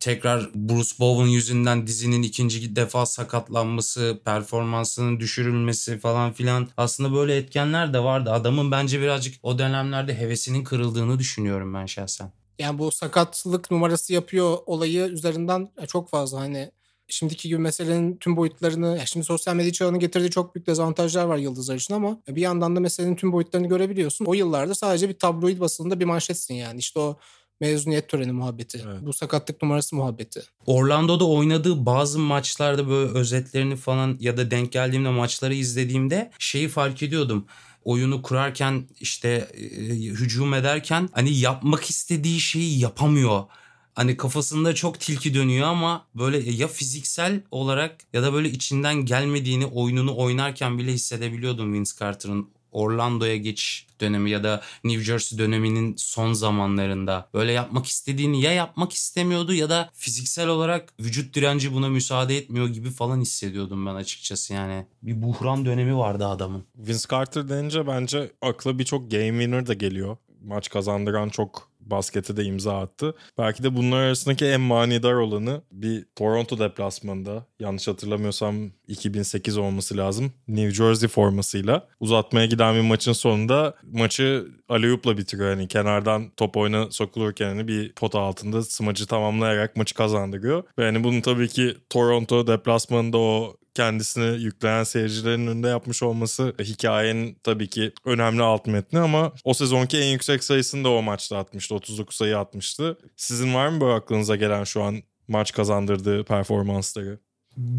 tekrar Bruce Bowen yüzünden dizinin ikinci defa sakatlanması, performansının düşürülmesi falan filan. Aslında böyle etkenler de vardı. Adamın bence birazcık o dönemlerde hevesinin kırıldığını düşünüyorum ben şahsen. Yani bu sakatlık numarası yapıyor olayı üzerinden çok fazla hani şimdiki gibi meselenin tüm boyutlarını, ya şimdi sosyal medya çağının getirdiği çok büyük dezavantajlar var yıldızlar için ama bir yandan da meselenin tüm boyutlarını görebiliyorsun. O yıllarda sadece bir tabloid basında bir manşetsin yani. İşte o mezuniyet töreni muhabbeti. Evet. Bu sakatlık numarası muhabbeti. Orlando'da oynadığı bazı maçlarda böyle özetlerini falan ya da denk geldiğimde maçları izlediğimde şeyi fark ediyordum oyunu kurarken işte e, hücum ederken hani yapmak istediği şeyi yapamıyor hani kafasında çok tilki dönüyor ama böyle ya fiziksel olarak ya da böyle içinden gelmediğini oyununu oynarken bile hissedebiliyordum Vince Carter'ın Orlando'ya geçiş dönemi ya da New Jersey döneminin son zamanlarında böyle yapmak istediğini ya yapmak istemiyordu ya da fiziksel olarak vücut direnci buna müsaade etmiyor gibi falan hissediyordum ben açıkçası yani. Bir buhran dönemi vardı adamın. Vince Carter denince bence akla birçok game winner da geliyor. Maç kazandıran çok baskete de imza attı. Belki de bunlar arasındaki en manidar olanı bir Toronto deplasmanında yanlış hatırlamıyorsam 2008 olması lazım. New Jersey formasıyla uzatmaya giden bir maçın sonunda maçı Aleyup'la bitiriyor. Yani kenardan top oyuna sokulurken hani bir pot altında smacı tamamlayarak maçı kazandırıyor. Ve yani bunun tabii ki Toronto deplasmanında o kendisini yükleyen seyircilerin önünde yapmış olması hikayenin tabii ki önemli alt metni ama o sezonki en yüksek sayısını da o maçta atmıştı. 39 sayı atmıştı. Sizin var mı böyle aklınıza gelen şu an maç kazandırdığı performansları?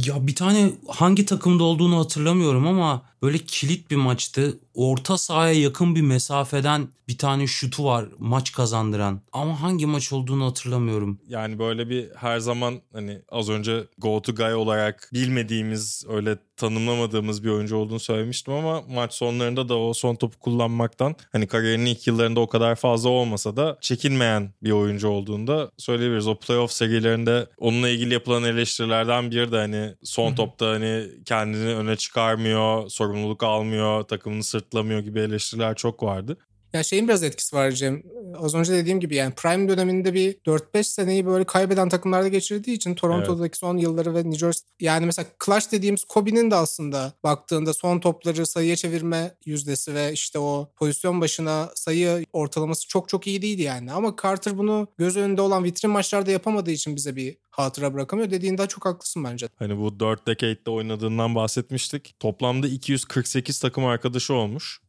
Ya bir tane hangi takımda olduğunu hatırlamıyorum ama böyle kilit bir maçtı. Orta sahaya yakın bir mesafeden bir tane şutu var maç kazandıran. Ama hangi maç olduğunu hatırlamıyorum. Yani böyle bir her zaman hani az önce go to guy olarak bilmediğimiz öyle tanımlamadığımız bir oyuncu olduğunu söylemiştim ama maç sonlarında da o son topu kullanmaktan hani kariyerinin ilk yıllarında o kadar fazla olmasa da çekinmeyen bir oyuncu olduğunda söyleyebiliriz. O playoff serilerinde onunla ilgili yapılan eleştirilerden biri de hani son topta hani kendini öne çıkarmıyor, sorumluluk almıyor, takımını sırtlamıyor gibi eleştiriler çok vardı. Ya şeyin biraz etkisi var Cem. Az önce dediğim gibi yani prime döneminde bir 4-5 seneyi böyle kaybeden takımlarda geçirdiği için Toronto'daki evet. son yılları ve New Jersey yani mesela clutch dediğimiz Kobe'nin de aslında baktığında son topları sayıya çevirme yüzdesi ve işte o pozisyon başına sayı ortalaması çok çok iyi değildi yani. Ama Carter bunu göz önünde olan vitrin maçlarda yapamadığı için bize bir hatıra bırakamıyor. Dediğinde çok haklısın bence. Hani bu 4 decade'de oynadığından bahsetmiştik. Toplamda 248 takım arkadaşı olmuş.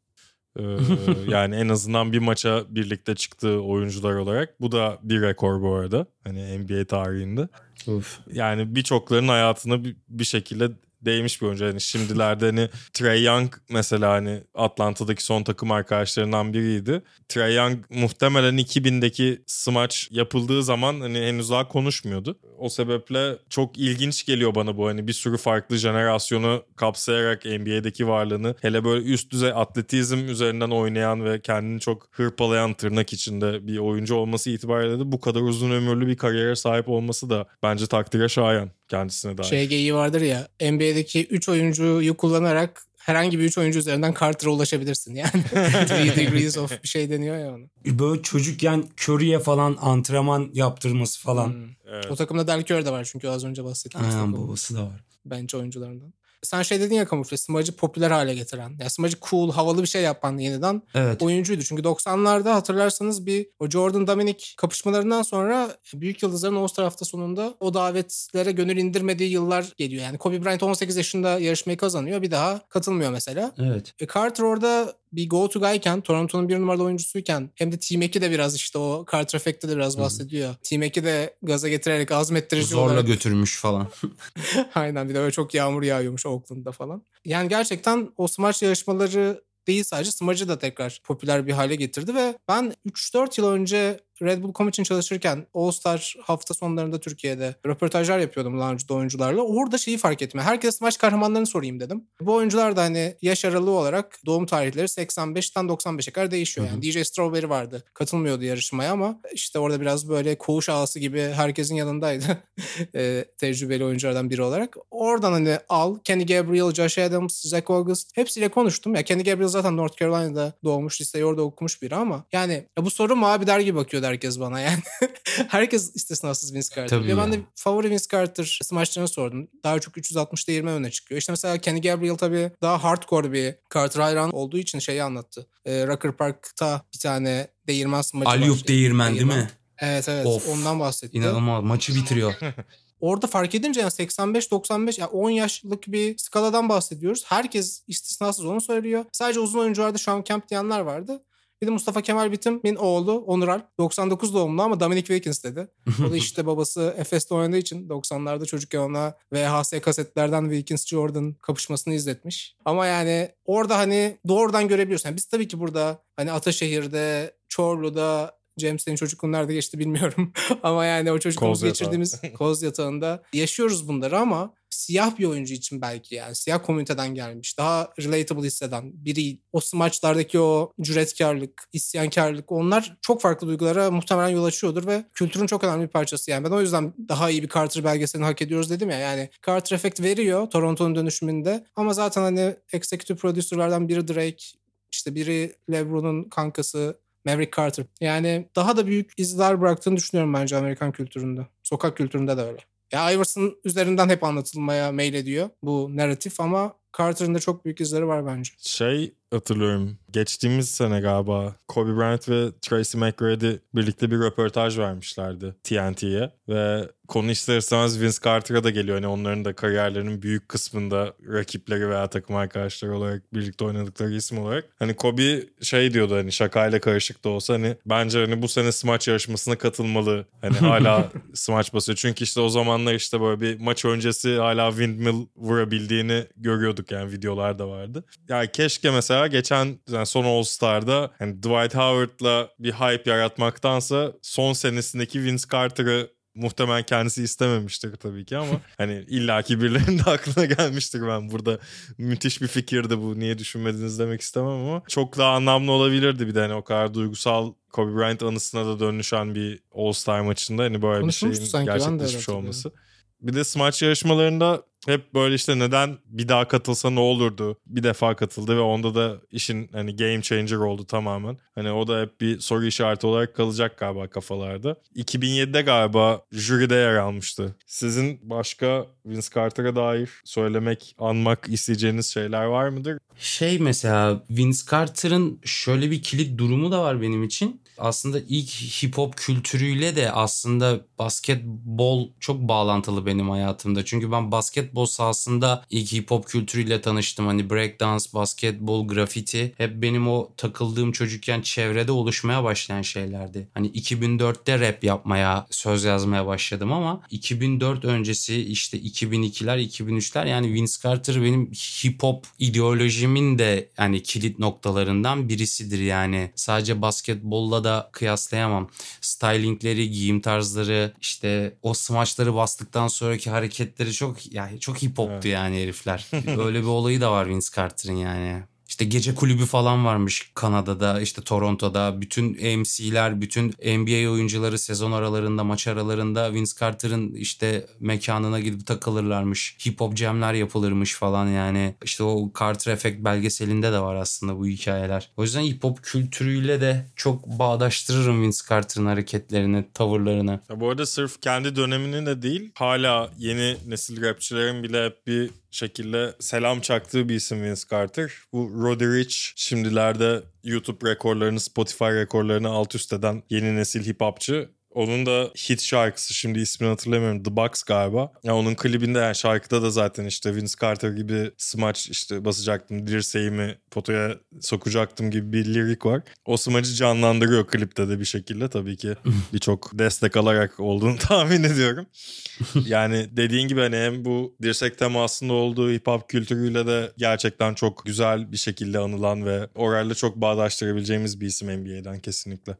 Ee, yani en azından bir maça birlikte çıktığı oyuncular olarak. Bu da bir rekor bu arada. Hani NBA tarihinde. Of. Yani birçokların hayatına bir, bir şekilde değmiş bir oyuncu. Yani şimdilerde hani Trey Young mesela hani Atlanta'daki son takım arkadaşlarından biriydi. Trey Young muhtemelen 2000'deki smaç yapıldığı zaman hani henüz daha konuşmuyordu. O sebeple çok ilginç geliyor bana bu hani bir sürü farklı jenerasyonu kapsayarak NBA'deki varlığını hele böyle üst düzey atletizm üzerinden oynayan ve kendini çok hırpalayan tırnak içinde bir oyuncu olması itibariyle de bu kadar uzun ömürlü bir kariyere sahip olması da bence takdire şayan kendisine dair. Şey geyiği vardır ya NBA'deki 3 oyuncuyu kullanarak herhangi bir 3 oyuncu üzerinden Carter'a ulaşabilirsin yani. 3 degrees of bir şey deniyor ya ona. Böyle çocukken Curry'e falan antrenman yaptırması falan. Hmm. Evet. O takımda Del Curry de var çünkü az önce bahsettiğimiz Aynen takım. babası da var. bench oyuncularından. Sen şey dedin ya kamufle, smacı popüler hale getiren. Ya smacı cool, havalı bir şey yapan yeniden Evet. oyuncuydu. Çünkü 90'larda hatırlarsanız bir o Jordan Dominic kapışmalarından sonra büyük yıldızların All-Star hafta sonunda o davetlere gönül indirmediği yıllar geliyor. Yani Kobe Bryant 18 yaşında yarışmayı kazanıyor. Bir daha katılmıyor mesela. Evet. E, Carter orada bir go-to guyken, Toronto'nun bir numaralı oyuncusuyken hem de Team de biraz işte o Carter Effect'te de biraz bahsediyor. Team Eki de gaza getirerek azmettirici Zorla olarak götürmüş falan. Aynen bir de böyle çok yağmur yağıyormuş Oakland'da falan. Yani gerçekten o smaç yarışmaları değil sadece smacı da tekrar popüler bir hale getirdi ve ben 3-4 yıl önce Red Bull Com için çalışırken All Star hafta sonlarında Türkiye'de röportajlar yapıyordum de oyuncularla. Orada şeyi fark ettim. Herkese smaç kahramanlarını sorayım dedim. Bu oyuncular da hani yaş aralığı olarak doğum tarihleri 85'ten 95'e kadar değişiyor. Yani DJ Strawberry vardı. Katılmıyordu yarışmaya ama işte orada biraz böyle koğuş ağası gibi herkesin yanındaydı. e, tecrübeli oyunculardan biri olarak. Oradan hani al Kenny Gabriel, Josh Adams, Zach August hepsiyle konuştum. Ya Kenny Gabriel zaten North Carolina'da doğmuş listeyi orada okumuş biri ama yani ya bu soru mu abi der gibi bakıyordu herkes bana yani. herkes istisnasız Vince Carter. Tabii Ya ben de favori Vince Carter smaçlarını sordum. Daha çok 360'da 20 öne çıkıyor. İşte mesela Kenny Gabriel tabii daha hardcore bir Carter hayran olduğu için şeyi anlattı. Ee, Rucker Park'ta bir tane değirmen smacı var. Alyup değirmen değil mi? Evet evet Of. ondan bahsetti. İnanılmaz. Maçı bitiriyor. Orada fark edince yani 85-95 yani 10 yaşlık bir skaladan bahsediyoruz. Herkes istisnasız onu söylüyor. Sadece uzun oyuncularda Sean Kemp diyenler vardı. Bir de Mustafa Kemal Bitim'in oğlu Onural 99 doğumlu ama Dominic Wilkins dedi. O da işte babası Efes'te oynadığı için 90'larda çocukken ona VHS kasetlerden Wilkins Jordan kapışmasını izletmiş. Ama yani orada hani doğrudan görebiliyorsun. Yani biz tabii ki burada hani Ataşehir'de, Çorlu'da, James senin çocukluğun nerede geçti bilmiyorum. ama yani o çocukluğumuzu geçirdiğimiz koz yatağında yaşıyoruz bunları ama siyah bir oyuncu için belki yani siyah komüniteden gelmiş. Daha relatable hisseden biri. O smaçlardaki o cüretkarlık, isyankarlık onlar çok farklı duygulara muhtemelen yol açıyordur ve kültürün çok önemli bir parçası. Yani ben o yüzden daha iyi bir Carter belgeselini hak ediyoruz dedim ya. Yani Carter Effect veriyor Toronto'nun dönüşümünde ama zaten hani executive producer'lardan biri Drake, işte biri LeBron'un kankası Maverick Carter. Yani daha da büyük izler bıraktığını düşünüyorum bence Amerikan kültüründe. Sokak kültüründe de öyle. Ya Iverson üzerinden hep anlatılmaya meylediyor bu narratif ama Carter'ın da çok büyük izleri var bence. Şey hatırlıyorum. Geçtiğimiz sene galiba Kobe Bryant ve Tracy McGrady birlikte bir röportaj vermişlerdi TNT'ye. Ve konu ister istemez Vince Carter'a da geliyor. Hani onların da kariyerlerinin büyük kısmında rakipleri veya takım arkadaşları olarak birlikte oynadıkları isim olarak. Hani Kobe şey diyordu hani şakayla karışık da olsa hani bence hani bu sene smaç yarışmasına katılmalı. Hani hala smaç basıyor. Çünkü işte o zamanlar işte böyle bir maç öncesi hala windmill vurabildiğini görüyorduk yani videolar da vardı. Yani keşke mesela geçen yani son All Star'da hani Dwight Howard'la bir hype yaratmaktansa son senesindeki Vince Carter'ı muhtemelen kendisi istememiştir tabii ki ama hani illaki birilerinin de aklına gelmiştir. Ben burada müthiş bir fikirdi bu niye düşünmediniz demek istemem ama çok daha anlamlı olabilirdi. Bir de hani o kadar duygusal Kobe Bryant anısına da dönüşen bir All Star maçında hani böyle bir şeyin gerçekleşmiş olması. Bir de smaç yarışmalarında hep böyle işte neden bir daha katılsa ne olurdu? Bir defa katıldı ve onda da işin hani game changer oldu tamamen. Hani o da hep bir soru işareti olarak kalacak galiba kafalarda. 2007'de galiba jüride yer almıştı. Sizin başka Vince Carter'a dair söylemek, anmak isteyeceğiniz şeyler var mıdır? Şey mesela Vince Carter'ın şöyle bir kilit durumu da var benim için. Aslında ilk hip hop kültürüyle de aslında basketbol çok bağlantılı benim hayatımda. Çünkü ben basketbol sahasında ilk hip hop kültürüyle tanıştım. Hani breakdance, basketbol, grafiti hep benim o takıldığım çocukken çevrede oluşmaya başlayan şeylerdi. Hani 2004'te rap yapmaya, söz yazmaya başladım ama 2004 öncesi işte 2002'ler, 2003'ler yani Vince Carter benim hip hop ideolojimin de yani kilit noktalarından birisidir yani. Sadece basketbolla da kıyaslayamam. Stylingleri, giyim tarzları, işte o smaçları bastıktan sonraki hareketleri çok yani çok hip hoptu Evet. yani herifler. Öyle bir olayı da var Vince Carter'ın yani. İşte gece kulübü falan varmış Kanada'da, işte Toronto'da. Bütün MC'ler, bütün NBA oyuncuları sezon aralarında, maç aralarında Vince Carter'ın işte mekanına gidip takılırlarmış. Hip hop jamler yapılırmış falan yani. İşte o Carter Effect belgeselinde de var aslında bu hikayeler. O yüzden hip hop kültürüyle de çok bağdaştırırım Vince Carter'ın hareketlerini, tavırlarını. Ya bu arada sırf kendi döneminin de değil hala yeni nesil rapçilerin bile bir şekilde selam çaktığı bir isim Vince Carter. Bu Roddy Ricch şimdilerde YouTube rekorlarını, Spotify rekorlarını alt üst eden yeni nesil hip hopçı. Onun da hit şarkısı şimdi ismini hatırlamıyorum. The Box galiba. Ya onun klibinde yani şarkıda da zaten işte Vince Carter gibi smaç işte basacaktım dirseğimi potaya sokacaktım gibi bir lirik var. O smacı canlandırıyor klipte de bir şekilde tabii ki birçok destek alarak olduğunu tahmin ediyorum. yani dediğin gibi hani hem bu dirsek temasında olduğu hip hop kültürüyle de gerçekten çok güzel bir şekilde anılan ve orayla çok bağdaştırabileceğimiz bir isim NBA'den kesinlikle.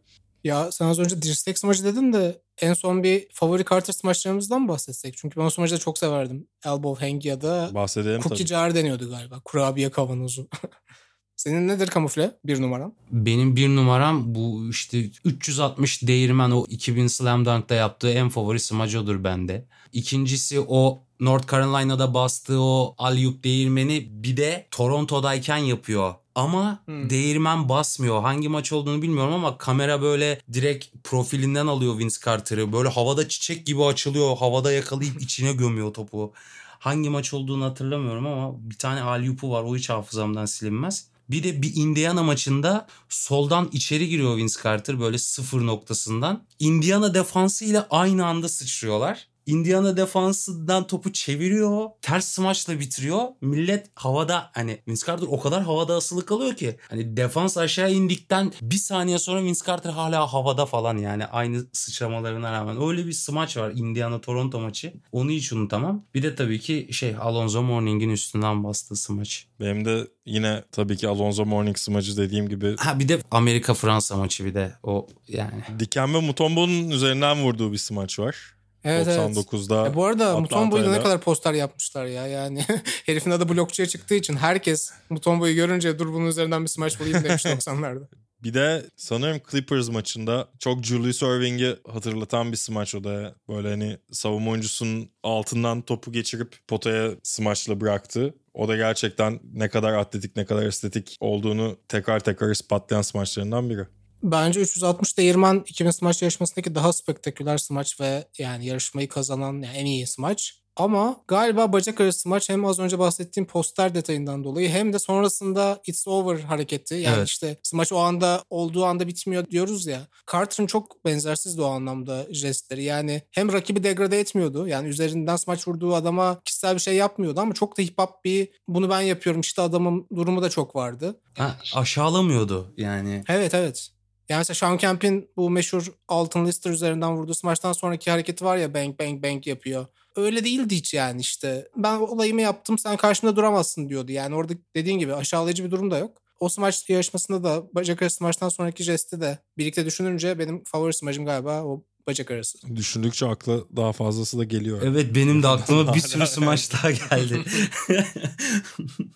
Ya sen az önce dirsek smacı dedin de en son bir favori Carter smaçlarımızdan mı bahsetsek? Çünkü ben o smacı da çok severdim. Elbow hang ya da Bahsedelim cookie tabii. jar deniyordu galiba. Kurabiye kavanozu. Senin nedir kamufle? Bir numaran. Benim bir numaram bu işte 360 değirmen o 2000 Slam Dunk'ta yaptığı en favori smacodur bende. İkincisi o North Carolina'da bastığı o alley-oop değirmeni bir de Toronto'dayken yapıyor. Ama Hmm. değirmen basmıyor. Hangi maç olduğunu bilmiyorum ama kamera böyle direkt profilinden alıyor Vince Carter'ı. Böyle havada çiçek gibi açılıyor. Havada yakalayıp içine gömüyor topu. Hangi maç olduğunu hatırlamıyorum ama bir tane alley-oop'u var. O hiç hafızamdan silinmez. Bir de bir Indiana maçında soldan içeri giriyor Vince Carter böyle sıfır noktasından. Indiana defansıyla aynı anda sıçrıyorlar. Indiana defansından topu çeviriyor. Ters smaçla bitiriyor. Millet havada hani Vince Carter o kadar havada asılı kalıyor ki. Hani defans aşağı indikten bir saniye sonra Vince Carter hala havada falan yani aynı sıçramalarına rağmen. Öyle bir smaç var Indiana Toronto maçı. Onu hiç unutamam. Bir de tabii ki şey Alonzo Mourning'in üstünden bastığı smaç. Benim de yine tabii ki Alonzo Mourning smacı dediğim gibi Ha bir de Amerika Fransa maçı bir de o yani. Dikembe Mutombo'nun üzerinden vurduğu bir smaç var. Evet evet. 99'da E bu arada Mutombo'yu da ne kadar poster yapmışlar ya yani. Herifin adı blokçuya çıktığı için herkes Mutombo'yu görünce dur bunun üzerinden bir smaç bulayım demiş 90'larda. Bir de sanırım Clippers maçında çok Julius Erving'i hatırlatan bir smaç o da. Böyle hani savunma oyuncusunun altından topu geçirip potaya smaçla bıraktı. O da gerçekten ne kadar atletik ne kadar estetik olduğunu tekrar tekrar ispatlayan smaçlarından biri. Bence 360 değirmen 2000 smaç yarışmasındaki daha spektaküler smaç ve yani yarışmayı kazanan yani en iyi smaç. Ama galiba bacak arası smaç hem az önce bahsettiğim poster detayından dolayı hem de sonrasında it's over hareketi. Yani Evet. işte smaç o anda olduğu anda bitmiyor diyoruz ya. Carter'ın çok benzersiz o anlamda jestleri. Yani hem rakibi degrade etmiyordu. Yani üzerinden smaç vurduğu adama kişisel bir şey yapmıyordu ama çok da hip hop bir bunu ben yapıyorum işte adamın durumu da çok vardı. Ha, aşağılamıyordu yani. Evet evet. Yani mesela Sean Kemp'in bu meşhur altın lister üzerinden vurduğu smaçtan sonraki hareketi var ya bang bang bang yapıyor. Öyle değildi hiç yani işte. Ben olayımı yaptım sen karşımda duramazsın diyordu. Yani orada dediğin gibi aşağılayıcı bir durum da yok. O smaç yarışmasında da bacak arası smaçtan sonraki jesti de birlikte düşününce benim favori smacım galiba o bacak arası. Düşündükçe akla daha fazlası da geliyor. Evet benim de aklıma bir sürü smaç daha geldi.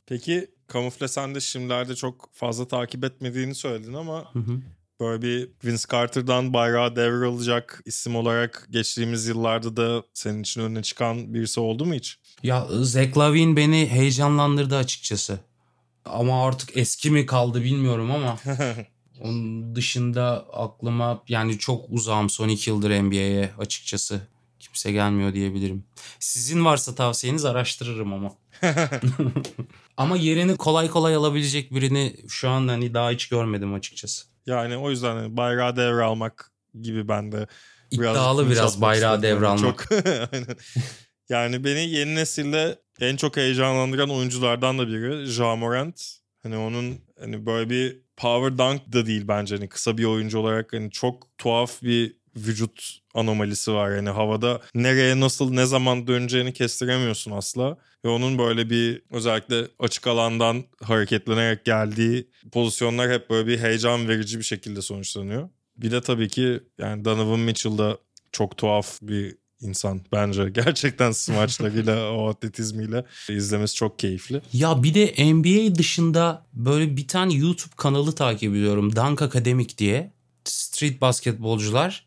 Peki kamufle sen de şimdilerde çok fazla takip etmediğini söyledin ama Hı hı. Böyle bir Vince Carter'dan bayrağı devralacak isim olarak geçtiğimiz yıllarda da senin için önüne çıkan birisi oldu mu hiç? ya Zach Lavine beni heyecanlandırdı açıkçası. Ama artık eski mi kaldı bilmiyorum ama onun dışında aklıma yani çok uzağım son iki yıldır NBA'ye açıkçası. Kimse gelmiyor diyebilirim. Sizin varsa tavsiyeniz araştırırım ama. Ama yerini kolay kolay alabilecek birini şu an hani daha hiç görmedim açıkçası. Yani o yüzden hani bayrağı devralmak gibi ben de biraz İddialı biraz bayrağı devralmak. Çok aynen. Yani beni yeni nesilde en çok heyecanlandıran oyunculardan da biri Ja Morant. Hani onun hani böyle bir power dunk da değil bence hani kısa bir oyuncu olarak hani çok tuhaf bir vücut anomalisi var yani havada nereye nasıl ne zaman döneceğini kestiremiyorsun asla ve onun böyle bir özellikle açık alandan hareketlenerek geldiği pozisyonlar hep böyle bir heyecan verici bir şekilde sonuçlanıyor. Bir de tabii ki yani Donovan Mitchell da çok tuhaf bir insan bence. Gerçekten smaçlarıyla o atletizmiyle izlemesi çok keyifli. Ya bir de NBA dışında böyle bir tane YouTube kanalı takip ediyorum. Dunk Academic diye. Street basketbolcular.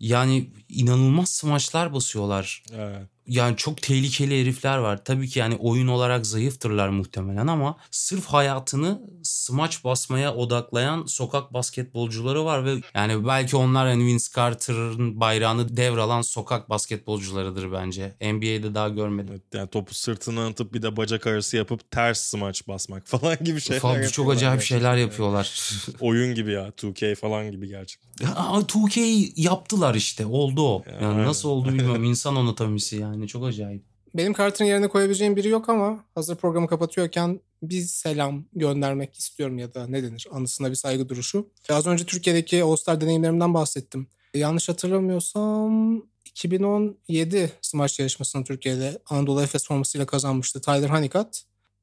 Yani inanılmaz smaçlar basıyorlar. Evet. Yani çok tehlikeli herifler var. Tabii ki yani oyun olarak zayıftırlar muhtemelen ama sırf hayatını smaç basmaya odaklayan sokak basketbolcuları var ve yani belki onlar hani Vince Carter'ın bayrağını devralan sokak basketbolcularıdır bence. NBA'de daha görmedim. Evet, Yani topu sırtına atıp bir de bacak arası yapıp ters smaç basmak falan gibi şeyler Falan çok acayip şeyler yapıyorlar. Oyun gibi ya 2K falan gibi gerçekten. Aa, 2K yaptılar işte. Oldu o. Ya, Yani nasıl oldu bilmiyorum. İnsan anatomisi yani. Çok acayip. Benim Carter'ın yerine koyabileceğim biri yok ama hazır programı kapatıyorken bir selam göndermek istiyorum ya da ne denir anısına bir saygı duruşu. Az önce Türkiye'deki All-Star deneyimlerimden bahsettim. Yanlış hatırlamıyorsam 2017 smaç yarışmasını Türkiye'de Anadolu Efes formasıyla kazanmıştı Tyler Honeycutt.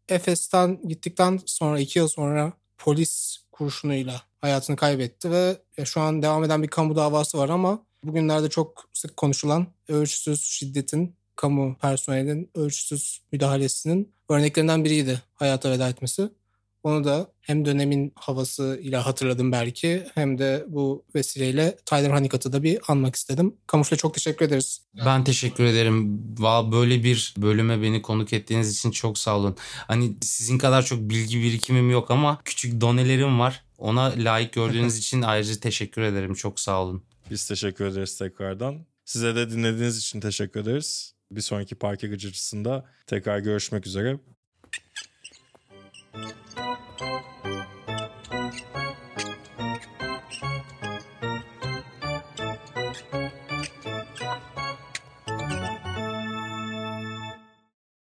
Efes'ten gittikten sonra iki yıl sonra polis kurşunuyla hayatını kaybetti ve şu an devam eden bir kamu davası var ama bugünlerde çok sık konuşulan ölçüsüz şiddetin kamu personelinin ölçüsüz müdahalesinin örneklerinden biriydi hayata veda etmesi. Onu da hem dönemin havasıyla hatırladım belki hem de bu vesileyle Tyler Honeycutt'ı da bir anmak istedim. Kamufle çok teşekkür ederiz. Ben teşekkür ederim. Va- Böyle bir bölüme beni konuk ettiğiniz için çok sağ olun. Hani sizin kadar çok bilgi birikimim yok ama küçük donelerim var. Ona layık gördüğünüz için ayrıca teşekkür ederim. Çok sağ olun. Biz teşekkür ederiz tekrardan. Size de dinlediğiniz için teşekkür ederiz. Bir sonraki parke gıcırtısında tekrar görüşmek üzere.